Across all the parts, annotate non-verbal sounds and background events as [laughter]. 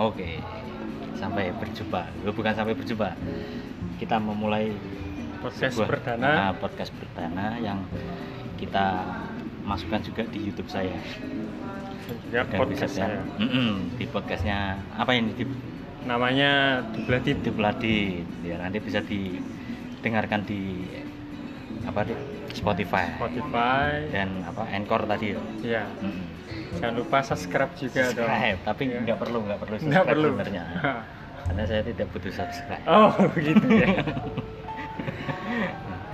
Oke, sampai berjumpa. Bukan sampai berjumpa. Kita memulai Podcast sebuah- perdana. ah, podcast perdana yang kita masukkan juga di YouTube saya. Dan podcast bisa- saya. Di podcastnya apa ini di Namanya Dubladit di Peladit. Ya nanti bisa didengarkan di apa di Spotify Spotify. dan apa Anchor tadi ya. Ya, Mm-mm. Jangan lupa subscribe juga dong. Subscribe, tapi Ya. nggak perlu nggak perlu Nggak subscribe perlu. sebenarnya. [laughs] Karena saya tidak butuh subscribe. Oh, gitu ya. [laughs]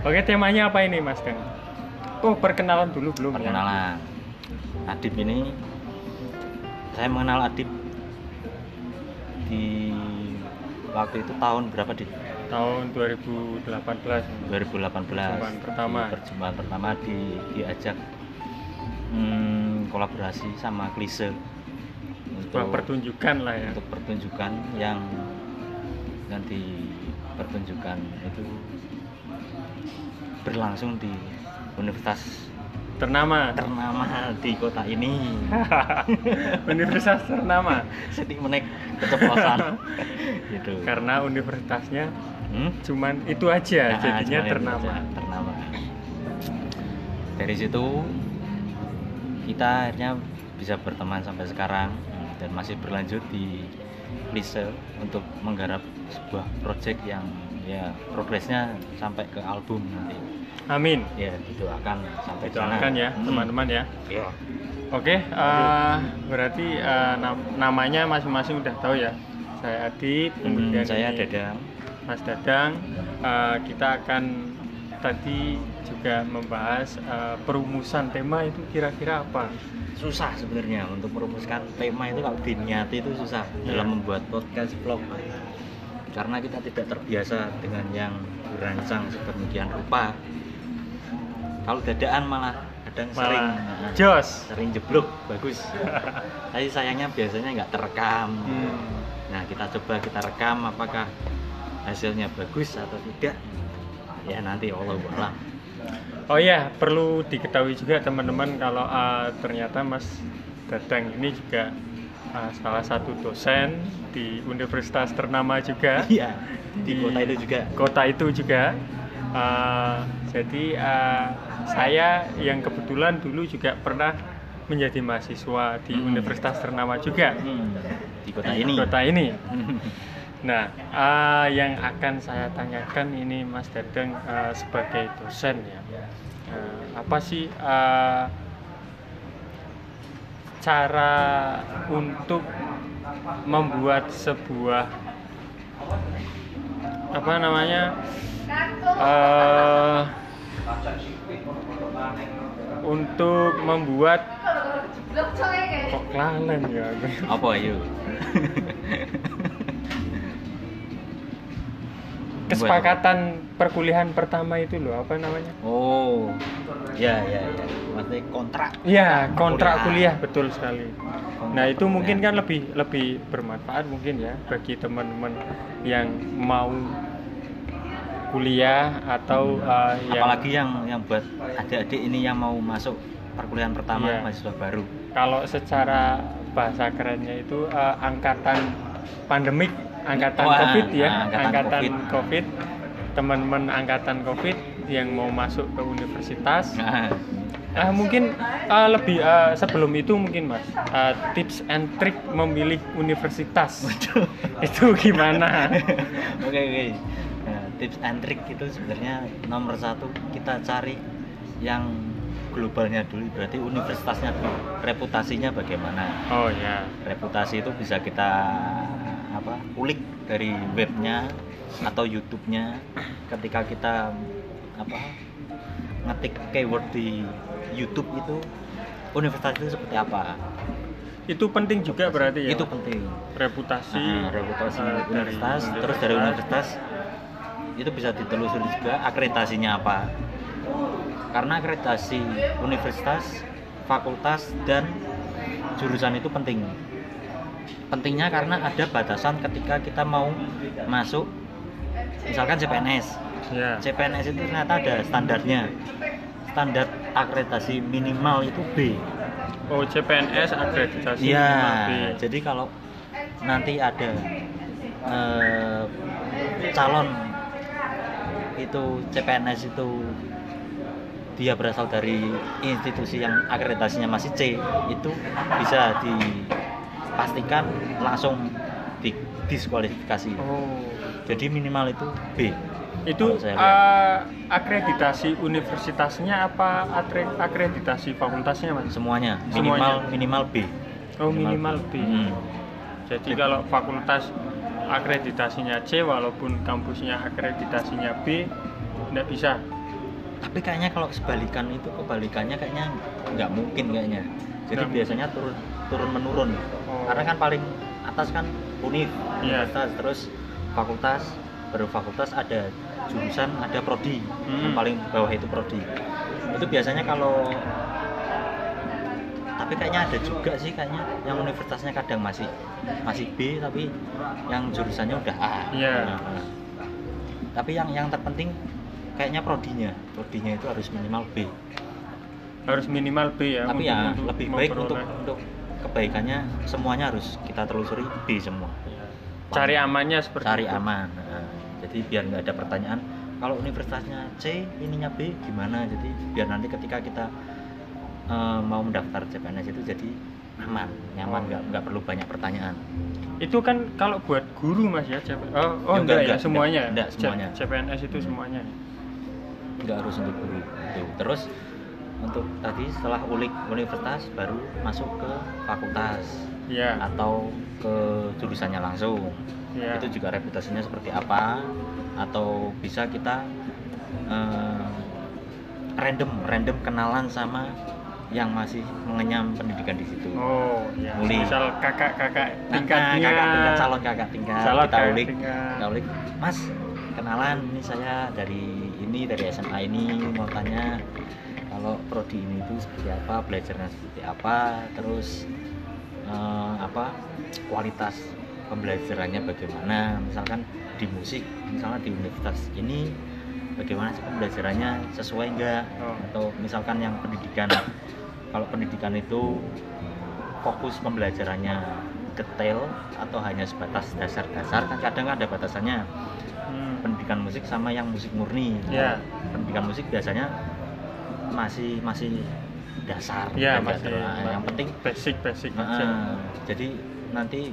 Oke, temanya apa ini, Mas Deng? Oh, perkenalan dulu belum ya? perkenalan Adib ini saya mengenal Adib di waktu itu tahun berapa di Tahun 2018. 2018 Perjumpaan pertama. Di perjumpaan pertama di diajak hmm, kolaborasi sama Klise Sebuah pertunjukan lah ya. untuk pertunjukan yang nanti pertunjukan itu berlangsung di universitas Ternama. ternama di kota ini [laughs] Universitas ternama. sedih menek keceplosan [laughs] gitu Karena universitasnya Hmm? cuman itu aja, Nah, jadinya ternama. aja, ternama dari situ kita akhirnya bisa berteman sampai sekarang dan masih berlanjut di Lise untuk menggarap sebuah project yang ya progresnya sampai ke album nanti Amin. ya itu akan sampai Itu sana akan ya, Hmm. teman-teman ya. ya Oke, eh, berarti eh, nam- namanya masing-masing udah tahu ya. Saya Adit, Hmm, saya ini Dadang Mas Dadang. Eh, kita akan tadi juga membahas eh, perumusan tema itu kira-kira apa? susah sebenarnya untuk merumuskan tema itu kalau diniati itu susah Iya. dalam membuat podcast vlog karena kita tidak terbiasa dengan yang dirancang sedemikian rupa kalau dadaan malah kadang sering Malah nah, Jos. sering jeblok bagus [laughs] tapi sayangnya biasanya nggak terekam Hmm. nah kita coba kita rekam apakah hasilnya bagus atau tidak ya nanti Allah alam Oh ya, perlu diketahui juga teman-teman kalau eh, ternyata Mas Dadang ini juga eh, salah satu dosen di universitas ternama juga. [laughs] iya di kota itu juga kota itu juga. Uh, jadi uh, saya yang kebetulan dulu juga pernah menjadi mahasiswa di Hmm. universitas ternama juga Hmm, di kota ini Kota ini. [laughs] Nah, uh, yang akan saya tanyakan ini Mas Dadang uh, sebagai dosen ya, Uh, apa sih uh, cara untuk membuat sebuah apa namanya uh, untuk membuat kok ya? Apa yuk [laughs] kesepakatan perkuliahan pertama itu loh apa namanya? Oh ya ya ya. Maksudnya kontrak. Iya kontrak Kuliah. kuliah betul sekali. Nah itu mungkin kan lebih lebih bermanfaat mungkin ya bagi teman-teman yang mau kuliah atau uh, yang apalagi yang yang buat adik-adik ini yang mau masuk perkuliahan pertama Iya. mahasiswa baru. Kalau secara bahasa kerennya itu uh, angkatan pandemik angkatan Wah, covid ya ah, angkatan angkatan COVID. covid. Teman-teman angkatan covid yang mau masuk ke universitas. Nah, Ah mungkin ah, lebih ah, sebelum itu mungkin mas ah, tips and trick memilih universitas. [laughs] Itu gimana? [laughs] oke oke. Nah, tips and trick itu sebenarnya nomor satu kita cari yang globalnya dulu. Berarti universitasnya dulu. Reputasinya bagaimana? Oh ya, reputasi itu bisa kita apa ulik dari webnya atau YouTube-nya ketika kita apa ngetik keyword di YouTube itu universitas itu seperti apa? Itu penting juga berarti ya. itu penting. Reputasi, Nah, reputasi ah, dari universitas terus dari universitas itu bisa ditelusuri juga akreditasinya apa. Karena akreditasi universitas fakultas dan jurusan itu penting pentingnya karena ada batasan ketika kita mau masuk misalkan CPNS Ya. CPNS itu ternyata ada standarnya standar akreditasi minimal itu B Oh CPNS akreditasi Iya, minimal B. jadi kalau nanti ada eh, calon itu CPNS itu dia berasal dari institusi yang akreditasinya masih C itu bisa dipastikan langsung di diskualifikasi. Oh. Jadi minimal itu B. Itu eh, akreditasi universitasnya apa akreditasi fakultasnya mas? Semuanya. Minimal Semuanya. minimal B. Oh minimal B. Hmm. jadi kalau fakultas akreditasinya C walaupun kampusnya akreditasinya B tidak bisa. Tapi kayaknya kalau sebalikan itu kebalikannya kayaknya nggak mungkin kayaknya. Jadi Nggak biasanya turun turun menurun. Karena kan paling atas kan univ universitas terus fakultas baru fakultas ada jurusan ada prodi. Yang Hmm. paling bawah itu prodi. Itu biasanya kalau tapi kayaknya ada juga sih kayaknya yang universitasnya kadang masih masih B tapi yang jurusannya udah A. Iya. Nah, tapi yang yang terpenting kayaknya prodinya. Prodinya itu harus minimal B. Harus minimal B ya tapi untuk- ya untuk lebih baik untuk untuk kebaikannya semuanya harus kita telusuri B semua cari amannya seperti cari itu. aman Nah, jadi biar nggak ada pertanyaan kalau universitasnya C ininya B gimana jadi biar nanti ketika kita eh, mau mendaftar CPNS itu jadi aman nyaman Oh. nggak nggak perlu banyak pertanyaan itu kan kalau buat guru mas ya CP oh, oh Ya, enggak, enggak, ya enggak, semuanya enggak, C- semuanya. CPNS itu semuanya nggak harus untuk guru Itu. terus untuk tadi setelah ulik universitas baru masuk ke fakultas ya atau ke jurusannya langsung. Ya itu juga reputasinya seperti apa? Atau bisa kita eh, random random kenalan sama yang masih mengenyam pendidikan di situ. Oh ya Muli. misal kakak-kakak Nah, tingkatnya. kakak tingkat calon kakak tingkat. Calon kita kakak ulik. tingkat. kita ulik mas kenalan ini saya dari ini dari SMA ini mau tanya kalau prodi ini itu seperti apa belajarnya seperti apa terus eh, apa kualitas pembelajarannya bagaimana misalkan di musik misalnya di universitas ini bagaimana sih pembelajarannya sesuai enggak Oh. atau misalkan yang pendidikan kalau pendidikan itu fokus pembelajarannya detail atau hanya sebatas dasar-dasar kan kadang ada batasannya Hmm. pendidikan musik sama yang musik murni Ya. pendidikan musik biasanya masih masih dasar ya nggak masih yang penting basic basic Nah, aja jadi nanti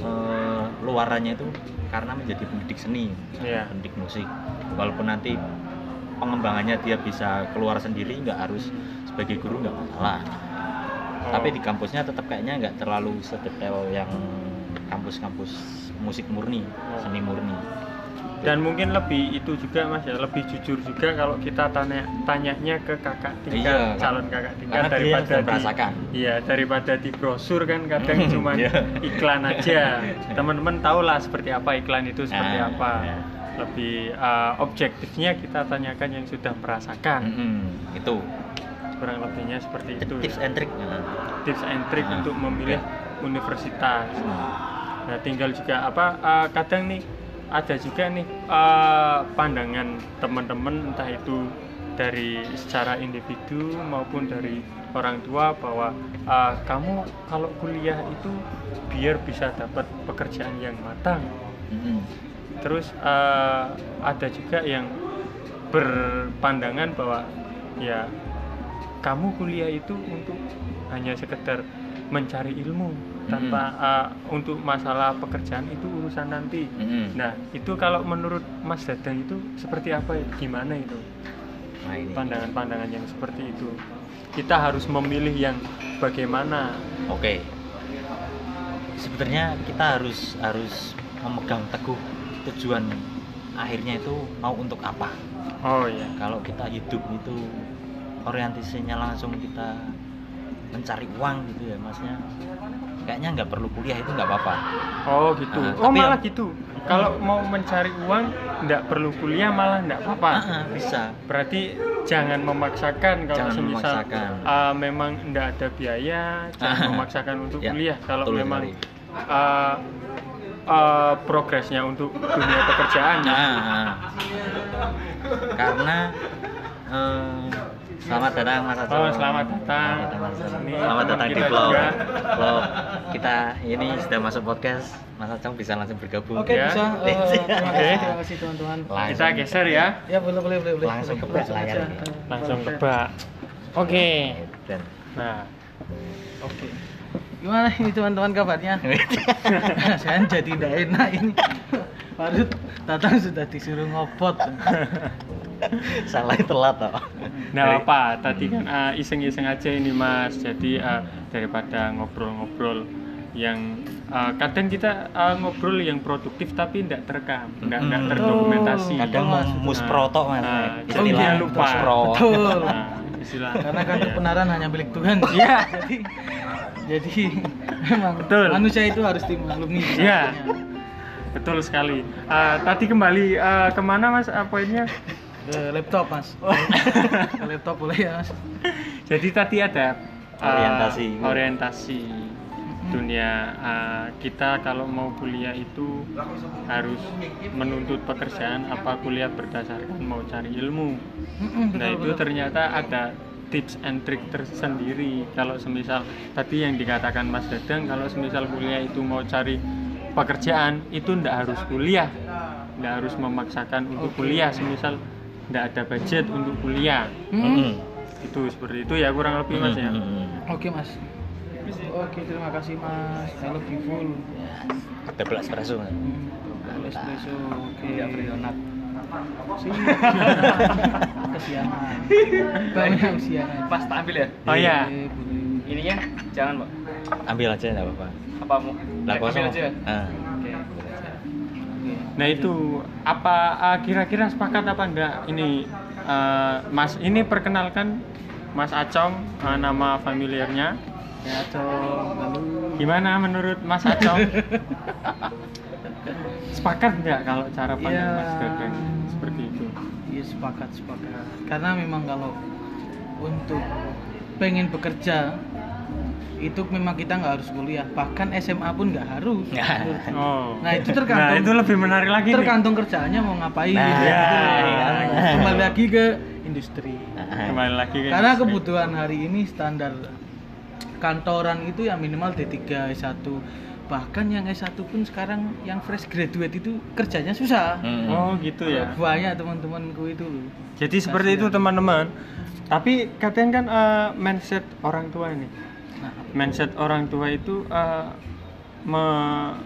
eh, luarannya itu karena menjadi pendidik seni, Iya. pendidik musik. Walaupun nanti pengembangannya dia bisa keluar sendiri, nggak harus sebagai guru nggak masalah. Oh. Tapi di kampusnya tetap kayaknya nggak terlalu sedetail yang kampus-kampus musik murni, Oh. seni murni. Dan mungkin lebih itu juga mas ya lebih jujur juga kalau kita tanya tanyanya ke kakak tingkat Iya, kan. calon kakak tingkat daripada di merasakan. iya daripada di brosur kan kadang Hmm, cuma iya. iklan aja [laughs] teman-teman tahu lah seperti apa iklan itu seperti Ah, apa iya. lebih uh, objektifnya kita tanyakan yang sudah merasakan Mm-mm, itu kurang lebihnya seperti itu tips ya. and trick. Tips and trick Ah, untuk memilih universitas hmm. Nah, tinggal juga apa uh, kadang nih ada juga nih uh, pandangan teman-teman entah itu dari secara individu maupun dari orang tua bahwa uh, kamu kalau kuliah itu biar bisa dapat pekerjaan yang matang. Mm-mm. Terus uh, ada juga yang berpandangan bahwa ya kamu kuliah itu untuk hanya sekedar mencari ilmu tanpa uh, untuk masalah pekerjaan itu urusan nanti. Mm-mm. Nah, itu kalau menurut Mas Dadang itu seperti apa ya? Gimana itu? Nah, ini. Pandangan-pandangan yang seperti itu. Kita harus memilih yang bagaimana. Oke. Sebenarnya kita harus harus memegang teguh tujuan akhirnya itu mau untuk apa. Oh iya. Kalau kita hidup itu orientasinya langsung kita mencari uang gitu ya, masnya. Kayaknya nggak perlu kuliah itu nggak apa-apa. Oh gitu. Nah, oh malah yang- gitu. Kalau mau mencari uang nggak perlu kuliah malah nggak apa-apa. Ah, bisa. Berarti jangan memaksakan kalau Jangan semisal memaksakan. uh, memang nggak ada biaya, jangan Ah, memaksakan untuk ya, kuliah. Kalau memang uh, uh, progresnya untuk dunia pekerjaan. Nah, karena eh, Selamat datang Mas Acong. Oh, selamat datang. Selamat datang, Mas Acong. Ini Selamat datang di vlog. Vlog kita ini sudah masuk podcast. Mas Acong bisa langsung bergabung. Oke Ya. bisa. Eh, terima Oke. kasih, terima kasih teman-teman. Kita geser ya. Ya boleh boleh boleh boleh. Langsung ke layar Langsung boleh. ke bak. Oke. Dan Nah, Oke. Gimana ini teman-teman kabarnya? [laughs] Saya jadi tidak enak ini. Baru datang sudah disuruh ngopot. Salah telat toh. nggak apa. Tadi kan uh, iseng-iseng aja ini Mas. Jadi uh, daripada ngobrol-ngobrol yang uh, kadang kita uh, ngobrol yang produktif tapi tidak terekam, tidak tidak Mm. terdokumentasi. Kadang Mas. musproto Mas. Nah, Oh, Istilah iya, lupa. muspro. Betul. Nah, istilah. Karena kan Iya. kebenaran hanya milik Tuhan. [laughs] Iya. Jadi jadi memang Betul. manusia itu harus dimaklumi. Iya. Betul sekali. Uh, tadi kembali uh, ke mana Mas uh, poinnya? Ke laptop mas. [laughs] Ke laptop boleh ya mas. Jadi tadi ada uh, [laughs] Orientasi. orientasi dunia uh, kita kalau mau kuliah itu harus menuntut pekerjaan apa kuliah berdasarkan mau cari ilmu. Nah itu ternyata ada tips and trick tersendiri. Kalau semisal tadi yang dikatakan Mas Dadang, kalau semisal kuliah itu mau cari pekerjaan itu ndak harus kuliah, ndak harus memaksakan untuk kuliah. Semisal ndak ada budget untuk kuliah, Mm-mm. Mm-mm. itu seperti itu ya kurang lebih Mas ya. Mm-mm. Oke mas. Oke terima kasih mas. I love you full. Double espresso Mas. Hmm, double espresso. Oke. Sih. [laughs] Kesiangan. [laughs] Banyak kesiangan. Pas tak ambil ya? Oh iya. Ininya jangan, Pak. Ambil aja enggak apa-apa. Apa mau? Lah Ambil kosong. aja. Ah. Oke. Nah itu apa uh, kira-kira sepakat apa enggak ini uh, Mas ini perkenalkan Mas Acong uh, nama familiarnya Ya. Lalu. gimana menurut Mas Acong? [laughs] sepakat nggak kalau cara pandang Ya. Mas Dadang seperti itu? Iya sepakat sepakat. Karena memang kalau untuk pengen bekerja itu memang kita nggak harus kuliah bahkan SMA pun nggak harus Nggak. Oh. Nah, itu tergantung- Nah, itu lebih menarik lagi nih. tergantung kerjaannya mau ngapain Nah, gitu. ya, ya. kembali lagi ke industri Kembali lagi ke karena industri. kebutuhan hari ini standar kantoran itu yang minimal D3 S1 bahkan yang S1 pun sekarang yang fresh graduate itu kerjanya susah Mm-mm. Oh gitu ya. banyak teman-temanku itu Jadi seperti itu teman-teman. Tapi katanya kan uh, mindset orang tua ini. Mindset orang tua itu uh, me-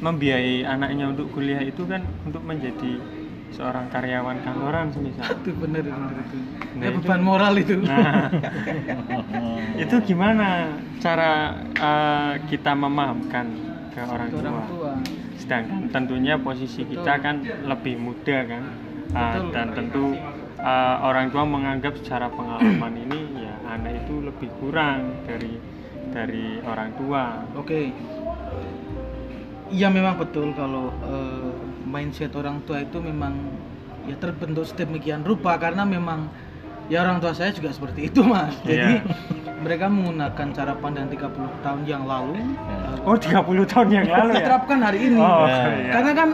membiayai anaknya untuk kuliah itu kan untuk menjadi seorang karyawan kantoran semisal. itu bener bener itu Nah, ya, itu- beban moral itu Nah, [laughs] itu gimana cara uh, kita memahamkan ke orang Itu orang tua? tua Sedangkan tentunya posisi Betul. kita kan lebih muda kan, Uh, dan tentu uh, orang tua menganggap secara pengalaman ini anak itu lebih kurang dari dari orang tua. Oke. Iya memang betul kalau eh, mindset orang tua itu memang ya terbentuk sedemikian rupa karena memang ya orang tua saya juga seperti itu mas. Jadi Iya. mereka menggunakan cara pandang 30 tahun yang lalu eh, Oh 30 tahun yang lalu ya? diterapkan hari ini. Oh, Ya. iya. Karena kan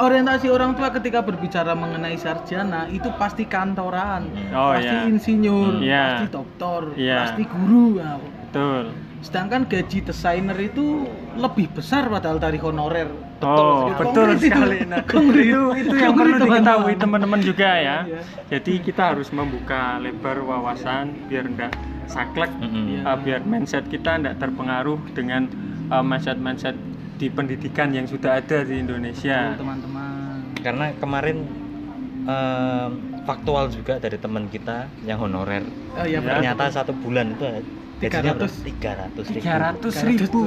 orientasi orang tua ketika berbicara mengenai sarjana itu pasti kantoran, Oh, pasti iya. insinyur, Iya. pasti dokter, Iya. pasti guru. Nah, Betul. Sedangkan gaji desainer itu lebih besar padahal dari honorer. oh, betul Konkret itu. sekali. Nah, [laughs] Konkret. itu itu yang perlu teman-teman. diketahui teman-teman juga ya. Iya. Jadi kita harus membuka lebar wawasan biar enggak saklek Mm-mm. Iya. uh, biar mindset kita tidak terpengaruh dengan uh, mindset-mindset di pendidikan yang sudah ada di Indonesia. Teman-teman. Karena kemarin em, faktual juga dari teman kita yang honorer. Oh iya, Ya. Ternyata satu bulan itu gajinya 300. tiga ratus ribu. 300 ribu.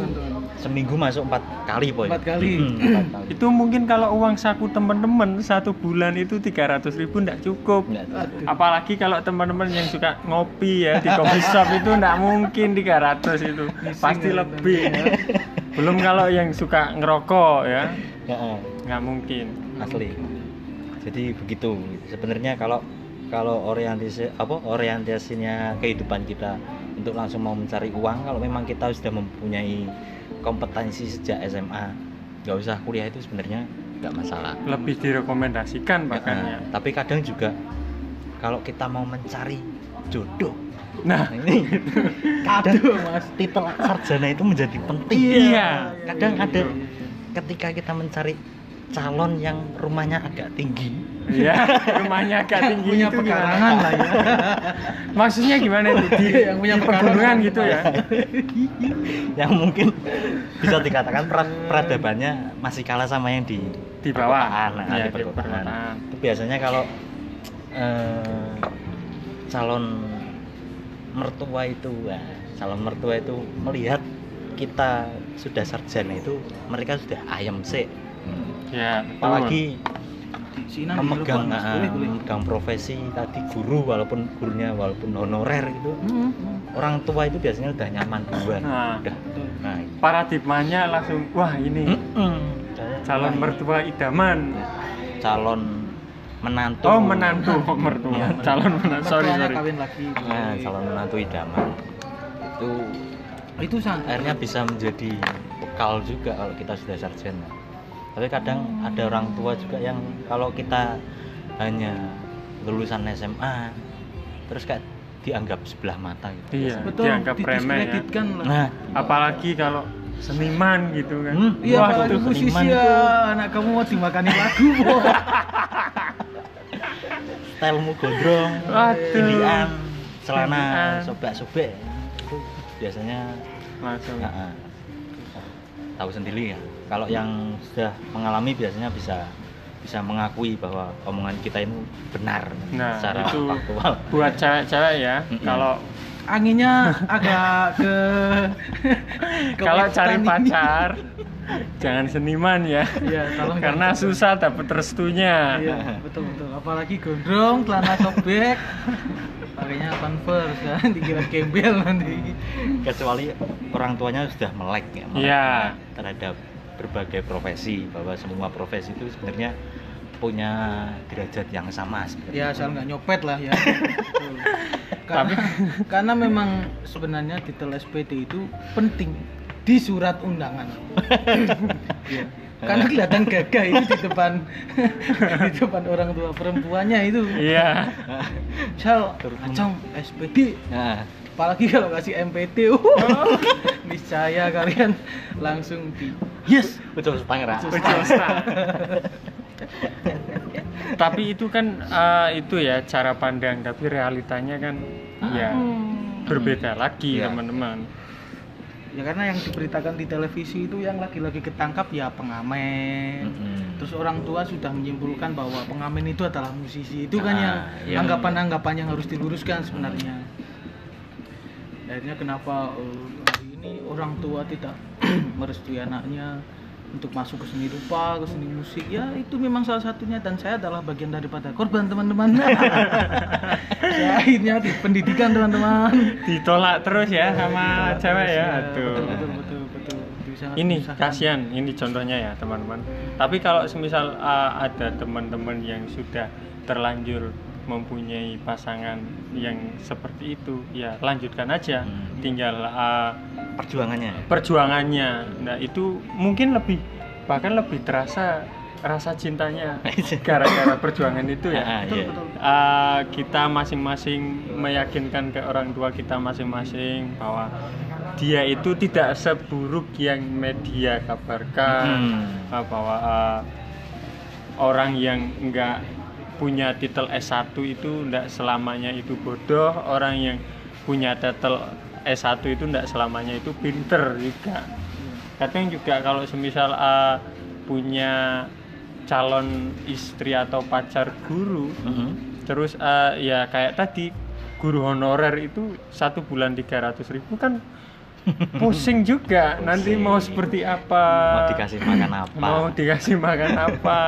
Seminggu masuk empat kali poin. Empat kali. Mm, empat kali. Itu mungkin kalau uang saku teman-teman satu bulan itu 300 ribu tidak cukup. Nggak. Aduh. Apalagi kalau teman-teman yang suka ngopi ya di coffee shop itu tidak mungkin 300 itu. Pasti ya, lebih ya. Belum kalau yang suka ngerokok ya, Ya, nggak mungkin. asli. Jadi begitu. Sebenarnya kalau kalau orientasi apa orientasinya kehidupan kita untuk langsung mau mencari uang kalau memang kita sudah mempunyai kompetensi sejak SMA nggak usah kuliah itu sebenarnya nggak masalah Lebih direkomendasikan Ya, bahkan eh, ya. tapi kadang juga kalau kita mau mencari jodoh nah Nah, ini Kado mas. titel sarjana itu menjadi penting Iya. kadang iya, ada iya. ketika kita mencari calon yang rumahnya agak tinggi ya rumahnya agak tinggi punya itu pekarangan lah ya. maksudnya gimana itu di, Yang punya pegunungan pekarangan. gitu ya yang mungkin bisa dikatakan peradabannya masih kalah sama yang di di bawah perkotaan. Nah, ya, di perkotaan Itu biasanya kalau eh, calon mertua itu wah, calon mertua itu melihat kita sudah sarjana itu mereka sudah ayam sih ya betul. apalagi Sinan memegang di Mas. ah, Boleh, boleh. memegang profesi tadi guru walaupun gurunya walaupun honorer gitu Hmm, hmm. orang tua itu biasanya udah nyaman duluan Nah. udah Betul. nah paradigmanya langsung wah ini mm-mm. calon mertua idaman calon menantu oh menantu mertua Iya. calon menantu sorry sorry kawin lagi. nah calon menantu idaman itu Itu sangat. akhirnya bisa menjadi bekal juga kalau kita sudah sarjana tapi kadang ada orang tua juga yang kalau kita hanya lulusan SMA terus kayak dianggap sebelah mata gitu iya Betul. dianggap remeh ya lah. nah apalagi kalau seniman gitu kan Hmm, Iya, Wah, apalagi itu musisi ya, itu. anak kamu mau dimakani lagu. [laughs] stylemu gondrong tindian celana sobek-sobek. Itu biasanya langsung. Ya, ah, tahu sendiri ya. Kalau yang sudah mengalami biasanya bisa bisa mengakui bahwa omongan kita itu benar Nah, secara itu faktual. buat cewek-cewek ya. Mm-mm. kalau Anginnya agak ke, [laughs] ke kalau cari ini. pacar jangan seniman ya Iya, tolong karena jangan. susah dapet restunya Iya, betul betul. Apalagi gondrong, celana sobek, pakainya converse kan, dikira gembel nanti. kecuali orang tuanya sudah melek ya melek Iya. terhadap berbagai profesi bahwa semua profesi itu sebenarnya punya derajat yang sama sebenarnya. Ya asal nggak nyopet lah ya. [laughs] Karena, karena memang sebenarnya titel SPD itu penting di surat undangan. Iya. [laughs] Karena kelihatan gagah itu di depan [laughs] di depan orang tua perempuannya itu. iya. Misal acong SPD nah, apalagi kalau kasih MPT uh, niscaya kalian langsung di yes. Betul pangeran Betul. Tapi itu kan eh, itu ya cara pandang tapi realitanya kan ya berbeda lagi Iya. teman-teman ya karena yang diberitakan di televisi itu yang lagi-lagi ketangkap ya pengamen Mm-mm. terus orang tua sudah menyimpulkan bahwa pengamen itu adalah musisi itu kan Ah, yang iya. anggapan-anggapan yang harus diluruskan sebenarnya akhirnya kenapa eh, hari ini orang tua tidak [clears throat] merestui anaknya untuk masuk ke seni rupa, ke seni musik ya itu memang salah satunya dan saya adalah bagian daripada korban teman-teman. [laughs] saya akhirnya di pendidikan teman-teman. ditolak terus ya sama cewek ya aduh Betul betul betul betul. Bisa ini kasihan ini contohnya ya teman-teman tapi kalau semisal uh, ada teman-teman yang sudah terlanjur mempunyai pasangan yang seperti itu ya lanjutkan aja Hmm. tinggal uh, perjuangannya perjuangannya nah itu mungkin lebih bahkan lebih terasa rasa cintanya [laughs] gara-gara perjuangan itu ya Ah, Betul iya. betul. Uh, kita masing-masing meyakinkan ke orang tua kita masing-masing bahwa dia itu tidak seburuk yang media kabarkan Hmm. uh, bahwa uh, orang yang enggak punya titel S1 itu enggak selamanya itu bodoh orang yang punya titel S1 itu enggak selamanya itu pinter juga. Kadang juga kalau semisal uh, punya calon istri atau pacar guru Mm-mm. terus eh, ya kayak tadi guru honorer itu satu bulan 300.000 ribu kan [laughs] pusing juga. Nanti mau seperti apa? Mau dikasih makan apa? Mau dikasih makan apa?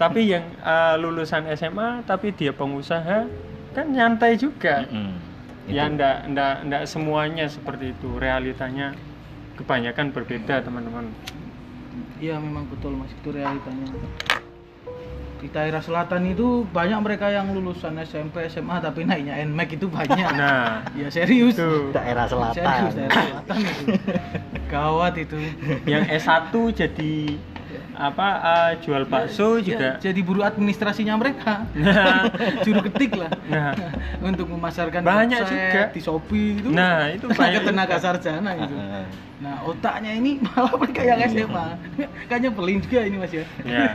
Tapi yang eh, lulusan SMA tapi dia pengusaha kan nyantai juga. Mm-mm. Ya ndak ndak ndak semuanya seperti itu realitanya kebanyakan berbeda teman-teman Iya memang betul mas itu realitanya. Di daerah selatan itu banyak mereka yang lulusan SMP SMA tapi naiknya NMAX itu banyak. nah ya serius. itu daerah Serius selatan daerah selatan itu. [laughs] Gawat itu. yang S1 jadi apa eh, jual bakso Ya, juga jadi buru administrasinya mereka Nah. [laughs] juru ketik lah Nah. [laughs] untuk memasarkan Banyak website, juga. di Shopee itu Nah, itu [laughs] tenaga banyak tenaga juga. sarjana itu Heeh. nah otaknya ini malah mereka yang SMA kayaknya pelin juga ini mas ya ya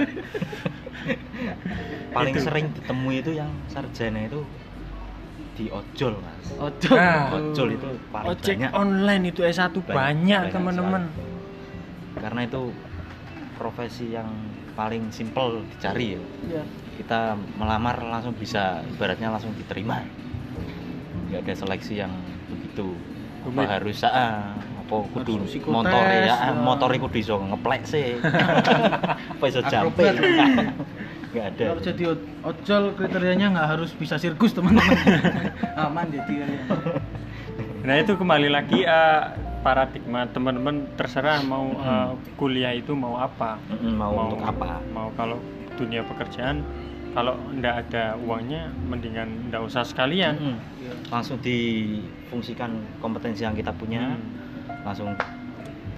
paling Itu. sering ditemui itu yang sarjana itu di ojol mas ojol Ah. ojol itu paling ojek banyak online itu S1 banyak, Banyak, banyak teman-teman karena itu profesi yang paling simpel dicari ya. Ya. kita melamar langsung bisa ibaratnya langsung diterima. Nggak ada seleksi yang begitu. Apa harus ah, apa kudu motor ya ya. motor kudu iso ngeplek sih. [laughs] Apa iso jampe Akrobat. [laughs] nggak ada. Kalau jadi ojol kriterianya nggak harus bisa sirkus teman-teman. [laughs] Aman jadi nah itu kembali lagi eh, paradigma teman-teman terserah mau Hmm. eh, kuliah itu mau apa Mm, mau, untuk apa mau kalau dunia pekerjaan kalau ndak ada uangnya mendingan ndak usah sekalian Mm, Ya. langsung difungsikan kompetensi yang kita punya Hmm. langsung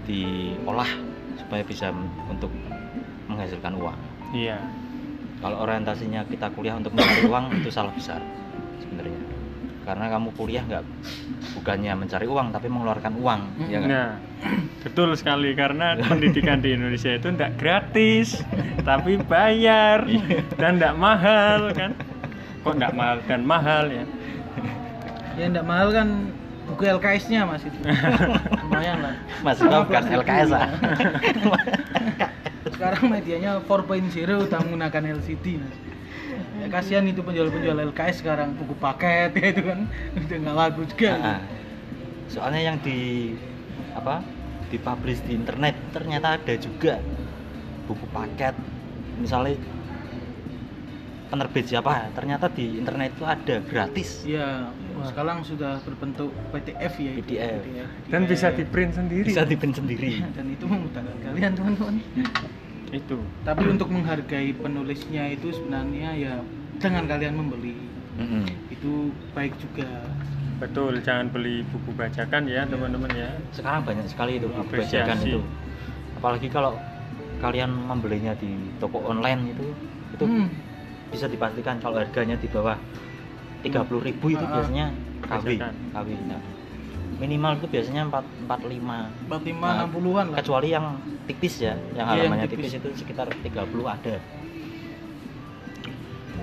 diolah supaya bisa untuk menghasilkan uang iya kalau orientasinya kita kuliah untuk mencari uang itu salah besar sebenarnya karena kamu kuliah nggak bukannya mencari uang tapi mengeluarkan uang ya nggak? Nah, [clears throat] betul sekali karena [laughs] pendidikan di Indonesia itu tidak gratis, tapi bayar dan tidak mahal kan? Kok tidak mahal dan mahal ya? ya enggak mahal kan buku LKS-nya mas itu. [laughs] Lumayan lah. Masih tahu kan LKS ah. [laughs] Sekarang medianya 4.0 udah menggunakan LCD mas ya, kasihan itu penjual-penjual LKS sekarang buku paket [laughs] ya itu kan udah nggak laku juga ah. soalnya yang di apa dipublish di internet ternyata ada juga buku paket misalnya penerbit siapa ternyata di internet itu ada gratis Iya, Wah. sekarang sudah berbentuk PDF ya itu. PDF. Dan bisa di print sendiri. bisa dipin sendiri [laughs] dan itu memudahkan kalian teman-teman. Itu. Tapi untuk menghargai penulisnya itu sebenarnya ya dengan kalian membeli Mm-mm. itu baik juga. Betul, jangan beli buku bacakan ya teman-teman ya. sekarang banyak sekali itu buku Apresiasi. bajakan itu apalagi kalau kalian membelinya di toko online itu itu Hmm, bisa dipastikan kalau harganya di bawah 30.000 ribu itu Ah, ah. biasanya KW Bajakan. KW nah. Minimal itu biasanya 4, 45 45 Nah, 60-an lah. kecuali yang tipis ya yang Iya, yang halamannya tipis. tipis. itu sekitar 30 ada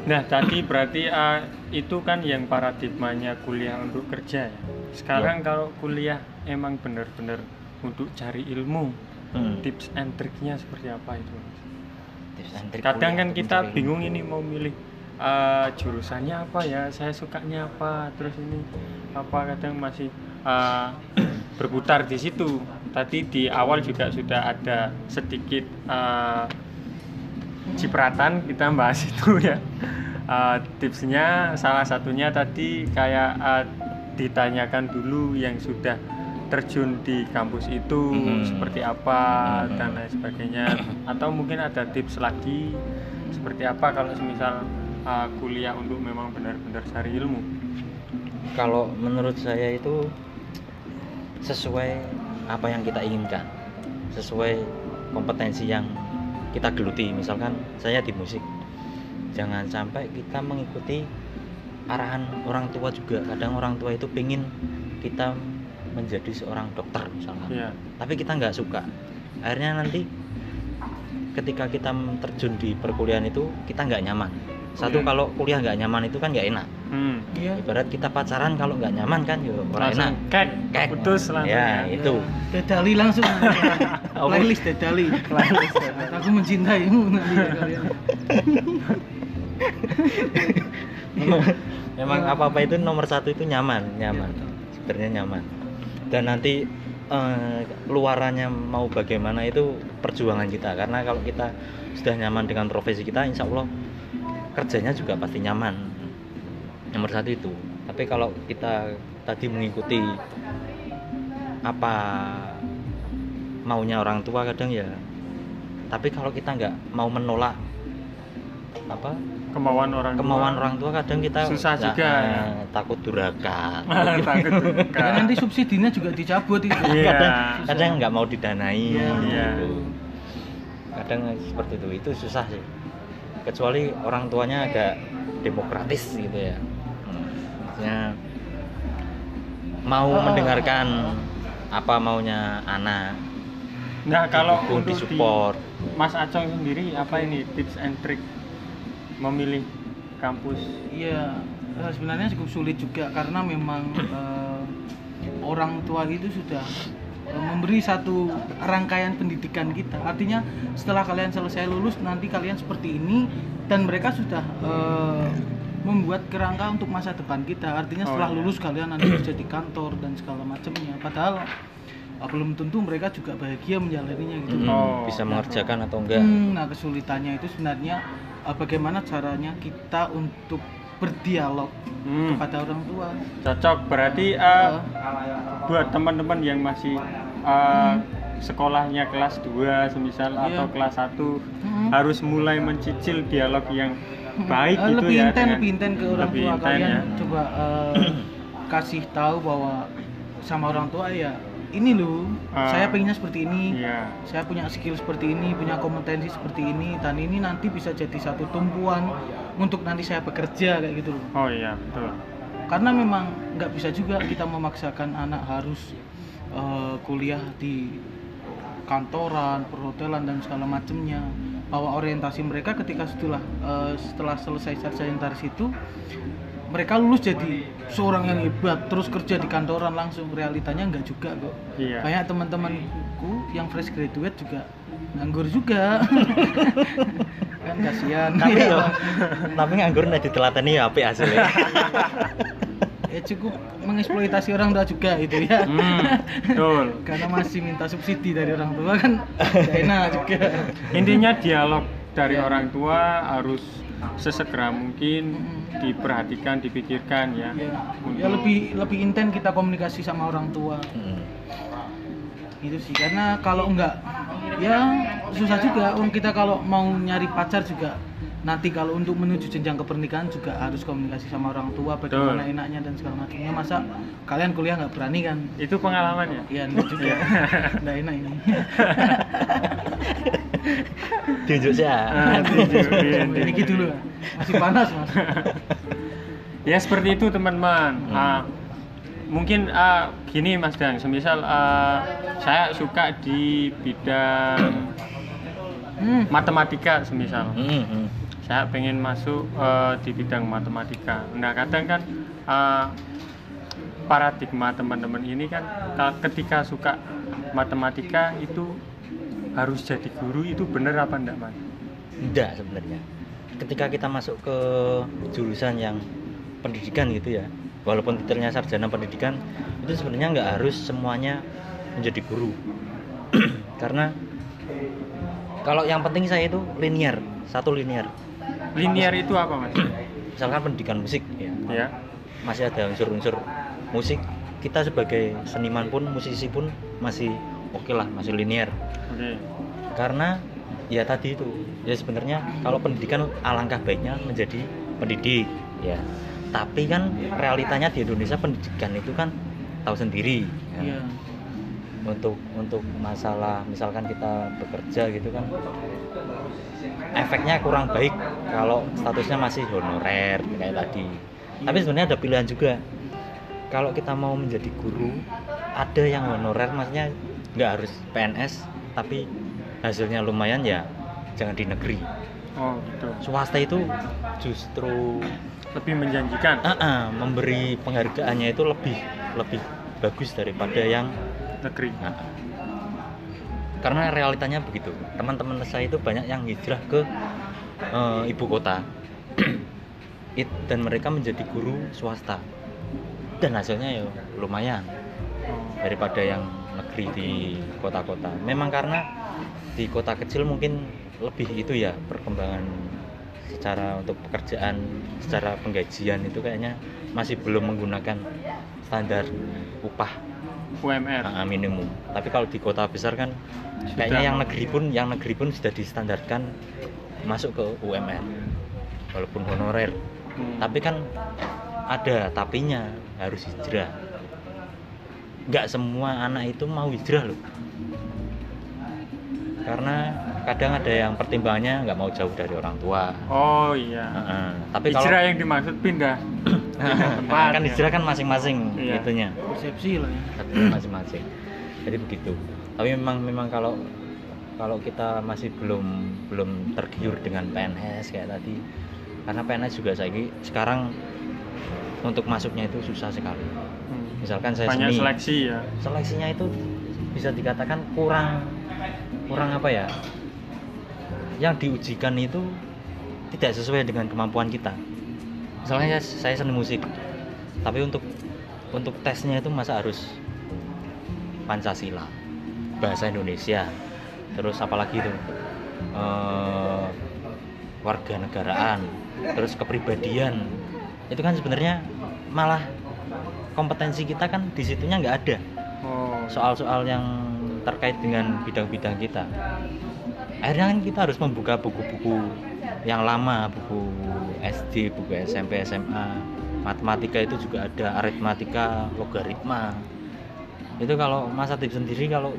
Nah, tadi berarti eh, itu kan yang paradigmanya kuliah untuk kerja ya. Sekarang kalau kuliah emang benar-benar untuk cari ilmu, Hmm. tips and triknya seperti apa itu? Tips and trick Kadang kan kita bingung ini mau milih eh, jurusannya apa ya, saya sukanya apa, terus ini apa kadang masih eh, [clears throat] berputar di situ. Tadi di awal juga sudah ada sedikit eh, cipratan kita bahas [laughs] itu ya. Eh, tipsnya salah satunya tadi kayak eh, ditanyakan dulu yang sudah terjun di kampus itu Mhm. seperti apa Mhm. dan lain sebagainya atau mungkin ada tips lagi seperti apa kalau semisal uh, kuliah untuk memang benar-benar cari ilmu kalau menurut saya itu sesuai apa yang kita inginkan. Sesuai kompetensi yang kita geluti. Misalkan saya di musik. Jangan sampai kita mengikuti arahan orang tua juga. Kadang orang tua itu pengen kita menjadi seorang dokter misalkan. Ya tapi kita nggak suka. Akhirnya nanti ketika kita terjun di perkuliahan itu kita nggak nyaman satu Iya. kalau kuliah nggak nyaman itu kan nggak enak hmm. Iya. ibarat kita pacaran kalau nggak nyaman kan yo ora langsung enak kek Kek. putus langsung ya itu Dedali langsung. [laughs] Playlist Dedali. Playlist Aku mencintaimu nanti ya kalian. [laughs] memang apa apa itu nomor satu itu nyaman nyaman Iya, betul. sebenarnya nyaman dan nanti eh, luarannya mau bagaimana itu perjuangan kita karena kalau kita sudah nyaman dengan profesi kita insya Allah kerjanya juga pasti nyaman nomor satu itu tapi kalau kita tadi mengikuti apa maunya orang tua kadang ya tapi kalau kita nggak mau menolak apa kemauan orang tua. kemauan orang tua kadang kita Susah nggak, juga, eh, ya. takut durhaka [laughs] takut. Ya, nanti subsidinya juga dicabut itu. [laughs] Iya. kadang kadang nggak mau didanai Iya. Iya. gitu. kadang seperti itu itu susah sih kecuali orang tuanya agak demokratis gitu ya Hmm, maksudnya mau Oh. mendengarkan apa maunya anak Nah, kalau didukung, untuk di disupport Mas Acong sendiri apa ini tips and trick memilih kampus? Iya, eh, sebenarnya cukup sulit juga karena memang [clears throat] eh, orang tua itu sudah memberi satu rangkaian pendidikan kita. Artinya setelah kalian selesai lulus nanti kalian seperti ini dan mereka sudah eh, membuat kerangka untuk masa depan kita. Artinya Oh, setelah iya. lulus kalian nanti [clears throat] kerja di kantor dan segala macamnya. Padahal eh, belum tentu mereka juga bahagia menjalaninya gitu. Hmm, Oh. bisa mengerjakan atau enggak Hmm, nah kesulitannya itu sebenarnya eh, bagaimana caranya kita untuk berdialog Hmm, kepada orang tua. cocok. Berarti eh, buat teman-teman yang masih eh, sekolahnya kelas 2 semisal Iya. atau kelas 1 Hmm. harus mulai mencicil dialog yang Hmm, baik eh, gitu lebih ya inten, lebih inten ke orang lebih tua inten kalian ya. coba eh, [clears throat] kasih tahu bahwa sama orang tua ya ini loh Ah. saya pengennya seperti ini Iya. saya punya skill seperti ini punya kompetensi seperti ini dan ini nanti bisa jadi satu tumpuan untuk nanti saya bekerja kayak gitu loh Oh iya, betul. karena memang nggak bisa juga kita memaksakan anak harus eh, kuliah di kantoran, perhotelan dan segala macamnya bahwa orientasi mereka ketika setelah eh, setelah selesai sarjana dari situ mereka lulus jadi seorang yang hebat terus kerja di kantoran langsung. Realitanya nggak juga kok. Iya. banyak teman-temanku yang fresh graduate juga nganggur juga. [laughs] Kan kasihan. Tapi yo [laughs] tapi nganggur ditelateni ya apik hasilnya [laughs] ya cukup mengeksploitasi orang tua juga itu ya. Hmm, betul. karena masih minta subsidi dari orang tua kan enak juga. Intinya dialog dari Iya. orang tua harus sesegera mungkin diperhatikan, dipikirkan ya. ya, Untuk- ya lebih lebih intent kita komunikasi sama orang tua Hmm. itu sih karena kalau enggak ya susah juga Wong kita kalau mau nyari pacar juga nanti kalau untuk menuju jenjang kepernikahan juga harus komunikasi sama orang tua bagaimana Betul. enaknya dan segala macamnya masa kalian kuliah nggak berani kan Itu pengalaman ya. Iya, enggak juga. Enggak enak ini. [laughs] Tunjuk sih Ah, ya. tunjuk, ini gitu loh. Masih panas, Mas. Ya seperti itu teman-teman. Hmm. Ah, mungkin ah, gini Mas Dan, semisal ah, saya suka di bidang Hmm. matematika semisal. Hmm, hmm. Saya pengen masuk eh, di bidang matematika. Nah kadang kan eh, paradigma teman-teman ini kan ka- ketika suka matematika itu harus jadi guru itu bener apa enggak mas? Enggak sebenarnya. Ketika kita masuk ke jurusan yang pendidikan gitu ya, walaupun titelnya sarjana pendidikan, itu sebenarnya nggak harus semuanya menjadi guru. [clears throat] Karena kalau yang penting saya itu linear, satu linear. Linear itu apa mas? Misalkan pendidikan musik ya, Ya. masih ada unsur-unsur musik. Kita sebagai seniman pun, musisi pun masih oke lah, masih linear. Oke. karena ya tadi itu ya sebenarnya kalau pendidikan alangkah baiknya menjadi pendidik ya tapi kan realitanya di Indonesia pendidikan itu kan tahu sendiri ya. Iya. untuk untuk masalah misalkan kita bekerja gitu kan efeknya kurang baik kalau statusnya masih honorer kayak tadi tapi sebenarnya ada pilihan juga kalau kita mau menjadi guru ada yang honorer maksudnya nggak harus PNS tapi hasilnya lumayan ya jangan di negeri Oh gitu. swasta itu justru Lebih menjanjikan. ah, ah, memberi penghargaannya itu lebih lebih bagus daripada yang Negeri. Nah, karena realitanya begitu teman-teman saya itu banyak yang hijrah ke eh, ibu kota. [clears throat] It- dan mereka menjadi guru swasta. Dan hasilnya ya lumayan daripada yang negeri di kota-kota. Memang karena di kota kecil mungkin lebih itu ya perkembangan secara untuk pekerjaan secara penggajian itu kayaknya masih belum menggunakan standar upah. UMR. Ah, minimum. Tapi kalau di kota besar kan kayaknya yang negeri pun yang negeri pun sudah distandarkan masuk ke UMR. Walaupun honorer. Hmm. Tapi kan ada tapinya harus hijrah. Nggak semua anak itu mau hijrah loh. Karena kadang ada yang pertimbangannya nggak mau jauh dari orang tua Oh iya. Heeh. tapi kalau Hijrah yang dimaksud pindah. [coughs] pindah tempat. kan ya. hijrah kan masing-masing Iya. itunya persepsi lah ya masing-masing jadi begitu tapi memang memang kalau kalau kita masih belum belum tergiur dengan PNS kayak tadi karena PNS juga saya sekarang untuk masuknya itu susah sekali. Hmm. misalkan saya Banyak seni. seleksi ya. seleksinya itu bisa dikatakan kurang kurang apa ya? Yang diujikan itu tidak sesuai dengan kemampuan kita. Misalnya saya, saya seni musik tapi untuk untuk tesnya itu masa harus Pancasila bahasa Indonesia terus apalagi itu? Eh, warga negaraan terus kepribadian. Itu kan sebenarnya malah kompetensi kita kan di situnya nggak ada. Oh. soal-soal yang terkait dengan bidang-bidang kita. Akhirnya kan kita harus membuka buku-buku yang lama buku SD buku SMP SMA matematika itu juga ada aritmatika logaritma. Itu kalau Mas Atip sendiri kalau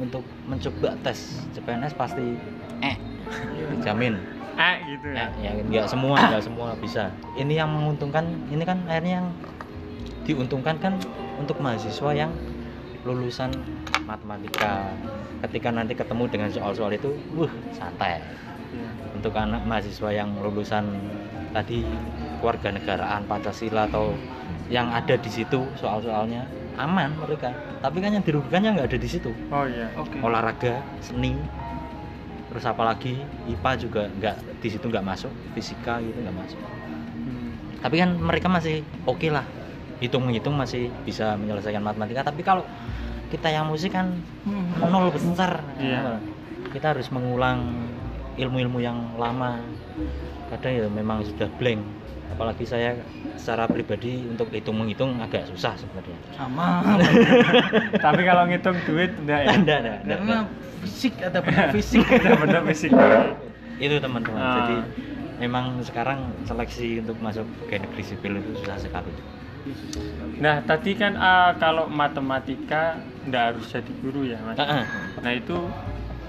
untuk mencoba tes CPNS pasti eh [laughs] jamin. Eh gitu eh, ya. ya nggak semua nggak semua bisa. Ini yang menguntungkan ini kan akhirnya yang diuntungkan kan untuk mahasiswa yang lulusan matematika. Ketika nanti ketemu dengan soal-soal itu wuh santai. Iya. untuk anak mahasiswa yang lulusan tadi keluarga negaraan Pancasila atau yang ada di situ soal-soalnya aman mereka. Tapi kan yang dirugikannya nggak ada di situ. Oh iya. oke. Olahraga seni terus apalagi IPA juga nggak di situ nggak masuk. Fisika gitu nggak masuk. Hmm. tapi kan mereka masih oke lah. Hitung-hitung masih bisa menyelesaikan matematika. Tapi kalau kita yang musik kan Hmm. nol besar. Iya. kita harus mengulang ilmu-ilmu yang lama. Kadang ya memang sudah blank apalagi saya secara pribadi untuk hitung menghitung agak susah sebenarnya sama [laughs] Tapi kalau ngitung duit enggak ya. Nggak, nggak, nggak, karena fisik ada benda fisik Bener-bener fisik. itu teman-teman Ah. jadi memang sekarang seleksi untuk masuk ke negeri sipil itu susah sekali Nah, tadi kan ah, kalau matematika enggak harus jadi guru ya, Mas. Ah, ah. Nah, itu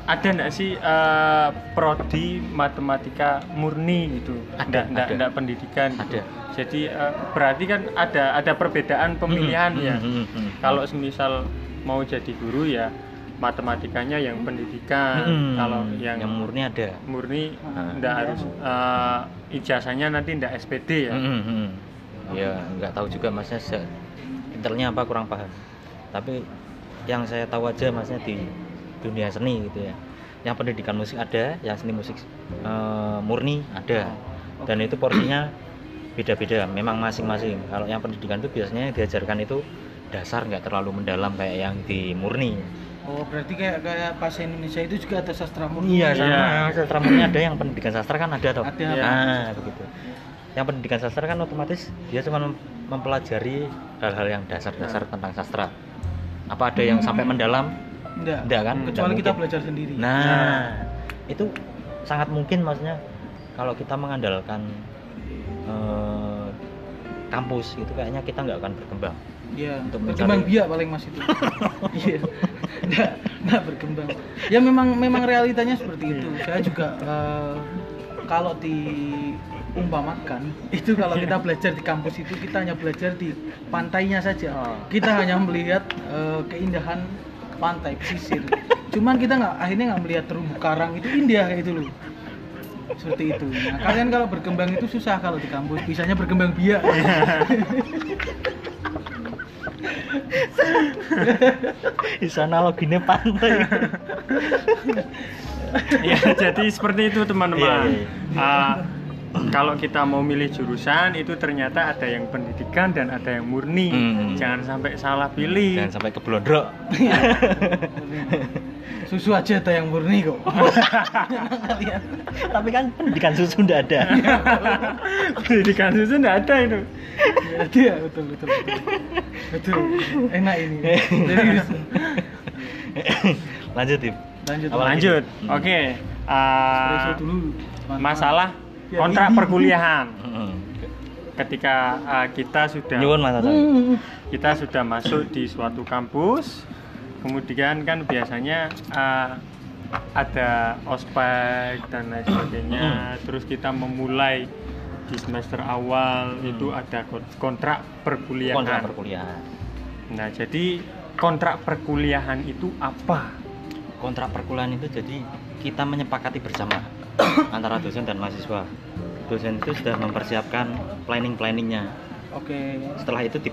ada enggak sih eh, prodi matematika murni gitu? Ada, enggak pendidikan gitu. Ada. Jadi eh, berarti kan ada ada perbedaan pemilihan Hmm, ya. hmm, hmm, hmm. Kalau semisal mau jadi guru ya matematikanya yang pendidikan. Hmm, Kalau yang, yang murni ada murni Ah. enggak harus eh, ijazahnya nanti enggak SPD ya. Hmm, hmm. ya nggak tahu juga masnya se- intelnya apa kurang paham tapi yang saya tahu aja masnya di dunia seni gitu ya. Yang pendidikan musik ada yang seni musik eh, murni ada. Dan itu porsinya beda-beda memang masing-masing. Kalau yang pendidikan itu biasanya yang diajarkan itu dasar nggak terlalu mendalam kayak yang di murni. Oh berarti kayak kayak pas Indonesia itu juga ada sastra murni? Iya sama. Sastra murni ada yang pendidikan sastra kan ada toh. Ada. Nah begitu. Yang pendidikan sastra kan otomatis dia cuma mem- mempelajari hal-hal yang dasar-dasar tentang sastra. Apa ada yang sampai mendalam enggak Enggak kan? kecuali Enggak kita belajar sendiri nah itu sangat mungkin maksudnya kalau kita mengandalkan eh, kampus itu kayaknya kita nggak akan berkembang Iya, Untuk berkembang mencari- biak paling mas itu. [laughs] Iya, nggak nggak berkembang. Ya memang memang realitanya seperti itu. Saya juga eh, kalau diumpamakan itu kalau kita belajar di kampus itu kita hanya belajar di pantainya saja. Oh. Kita hanya melihat eh, keindahan pantai pesisir. Cuman kita nggak akhirnya nggak melihat terumbu karang itu indah kayak itu loh. Seperti itu. Nah, kalian kalau berkembang itu susah kalau di kampus. Bisanya berkembang biak. bisa analoginya pantai ya jadi seperti itu teman-teman Iya, iya, Ah, kalau kita mau milih jurusan itu ternyata ada yang pendidikan dan ada yang murni Hmm. jangan sampai salah pilih jangan sampai keblondrok [laughs] Susu aja ada yang murni kok. Kalian. [laughs] tapi kan pendidikan susu nggak ada [laughs] pendidikan susu nggak ada itu Ya, iya, betul, betul, betul. Betul. Enak ini. Lanjut Dip. Lanjut. Lanjut oke. Mantap. masalah kontrak ini. [laughs] perkuliahan ketika ah, kita sudah nyuwun mas Hasan. Hmm. kita sudah masuk di suatu kampus kemudian kan biasanya uh, ada ospek dan lain sebagainya. Terus kita memulai di semester awal Hmm. itu ada kon- kontrak perkuliahan. Kontrak perkuliahan. Nah jadi kontrak perkuliahan itu apa? Kontrak perkuliahan itu jadi kita menyepakati bersama antara dosen dan mahasiswa. Dosen itu sudah mempersiapkan planning planningnya Oke. setelah itu di